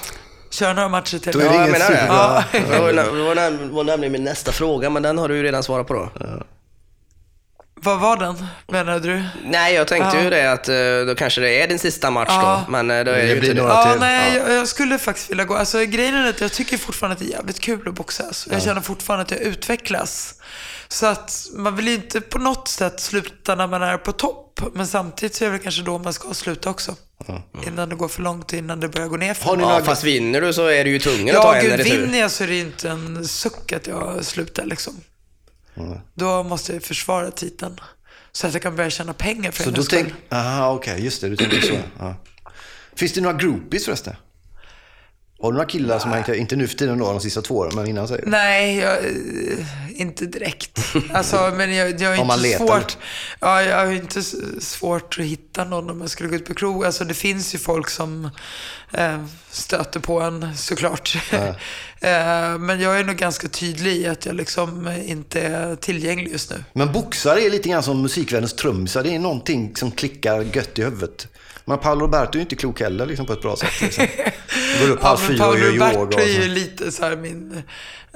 Kör några matcher till. Då är det ja jag ingen menar det. Ja. Det var, det var, näm- var nämligen min nästa fråga, men den har du ju redan svarat på då. Vad var den, menade du? Nej, jag tänkte Ja. ju det att eh, då kanske det är din sista match Ja. då, men eh, då är det, Det ju blir inte några- det. Ja, till. nej, Ja. jag, jag skulle faktiskt vilja gå. Alltså grejen är att jag tycker fortfarande att det är jävligt kul att boxas. Jag känner fortfarande att jag utvecklas. Så att man vill ju inte på något sätt sluta när man är på topp. Men samtidigt så är det kanske då man ska sluta också. Innan det går för långt, innan det börjar gå ner för Har ni Ja, några... fast vinner du så är du ju tvungen att ta Ja, en gud, retur. vinner jag så är det ju inte en suck att jag slutar liksom. Då måste jag försvara titeln. Så att jag kan börja tjäna pengar för Så skull. tänk... Aha, okej, just det. Du tänker så. Ja. Finns det några groupies förresten? Har du några killar som har hängt Inte nu för tiden då, de sista två åren, men innan säger du. Nej, jag, eh, inte direkt. Alltså, men jag, jag har inte letar. svårt. Ja, jag har inte svårt att hitta någon om jag skulle gå ut på krog. Alltså, det finns ju folk som eh, stöter på en såklart. eh, men jag är nog ganska tydlig i att jag liksom inte är tillgänglig just nu. Men boxare är lite grann som musikvärldens trummisar. Det är någonting som klickar gött i huvudet. Men Paolo Roberto är ju inte klok heller liksom, på ett bra sätt. Liksom. Går upp halv men fyra och Paolo gör yoga. Roberto Och är ju lite så här min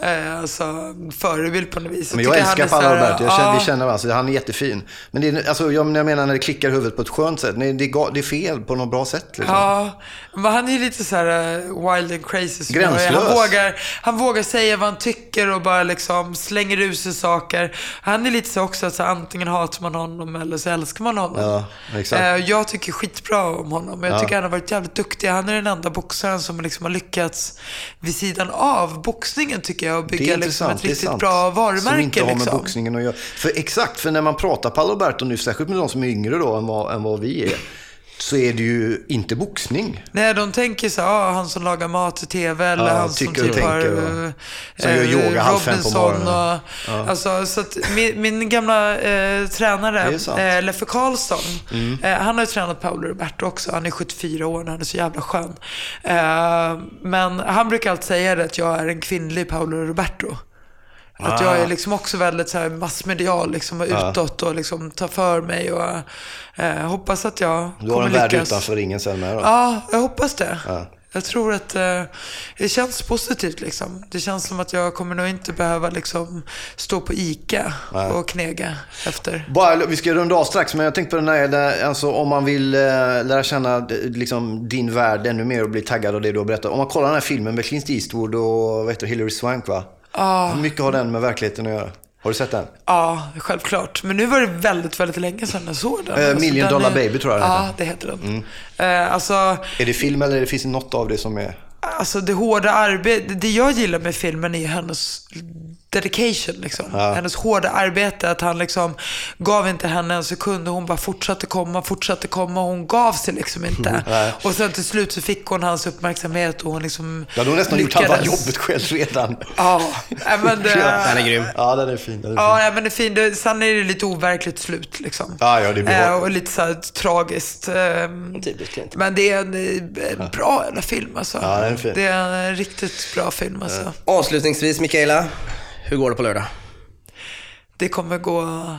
eh, alltså, förebild på något vis. Men jag han älskar Paolo här, Roberto. Jag känner. Vi känner varandra. så Han är jättefin. Men det är, alltså, jag, jag menar när det klickar i huvudet på ett skönt sätt. Nej, det, är, det är fel på något bra sätt. Liksom. Ja, men han är lite så här eh, wild and crazy. jag. Gränslös. Han vågar, han vågar säga vad han tycker och bara liksom slänger ur sig saker. Han är lite så också att så antingen hatar man honom eller så älskar man honom. Ja, exakt. Eh, Jag tycker skitbra om honom. Jag Ja. tycker han har varit jävligt duktig. Han är den enda boxaren som liksom har lyckats vid sidan av boxningen tycker jag. Och Det är bygga liksom ett riktigt bra varumärke. Som inte har med liksom. boxningen att göra. För exakt, för när man pratar Paolo Roberto nu, särskilt med de som är yngre då än vad, än vad vi är, så är det ju inte boxning. Nej, de tänker så ah, han som lagar mat i tv eller Ja, han som typ har... och- eh, som gör eh, yoga halv fem på morgonen. Och, alltså, så min, min gamla eh, tränare. Mm. eh, Leffe Karlsson, eh, han har ju tränat Paolo Roberto också. Han är 74 år och han är så jävla skön. Eh, men han brukar alltid säga det att jag är en kvinnlig Paolo Roberto. Att jag är liksom också väldigt så här massmedial liksom, och Ah. Utåt och liksom tar för mig. Och, eh, hoppas att jag Du har en värld lyckas. utanför ringen sen med då. Ja, jag hoppas det. Ja. Jag tror att eh, det känns positivt liksom. Det känns som att jag kommer nog inte behöva liksom stå på ICA och knega efter. Bara, vi ska runda av strax, men jag tänkte på den här, där, alltså, om man vill eh, lära känna liksom, din värld ännu mer och bli taggad av det du har berättat. Om man kollar den här filmen med Clint Eastwood och vad heter det, Hilary Swank va? Hur mycket har den med verkligheten att göra? Har du sett den? Ja, självklart. Men nu var det väldigt, väldigt länge sedan jag såg den. Eh, Million den Dollar är- Baby tror jag den Ja. Mm. det heter den. Eh, alltså, Är det film eller finns det något av det som är... alltså det hårda arbetet. Det jag gillar med filmen är hennes dedication, liksom. hennes hårda arbete. Att han liksom gav inte henne en sekund och hon bara fortsatte komma, fortsatte komma. Hon gav sig liksom inte. och sen till slut så fick hon hans uppmärksamhet och hon liksom Ja, har nästan lyckades. gjort halva jobbet själv redan. Ja, men det, Den är grym. Ja, den är fin. Den är fin. Ja, nej, men det är fint. Det- Sen är det lite overkligt slut liksom. Ja, ja, det blir Eh. Och lite så här tragiskt. ehm, Typiskt. Men det är en eh, bra jävla film alltså. Ja, den är fin. Det är en riktigt bra film alltså. Avslutningsvis, Mikaela. Hur går det på lördag? Det kommer gå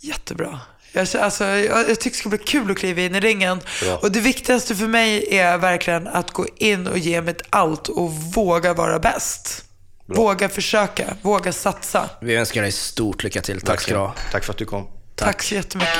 jättebra. Jag, alltså, jag, jag tycker det ska bli kul att kliva in i ringen. Bra. Och det viktigaste för mig är verkligen att gå in och ge mitt allt och våga vara bäst. Våga försöka, våga satsa. Vi önskar dig stort lycka till. Tack ska du ha. Tack för att du kom. Tack så jättemycket.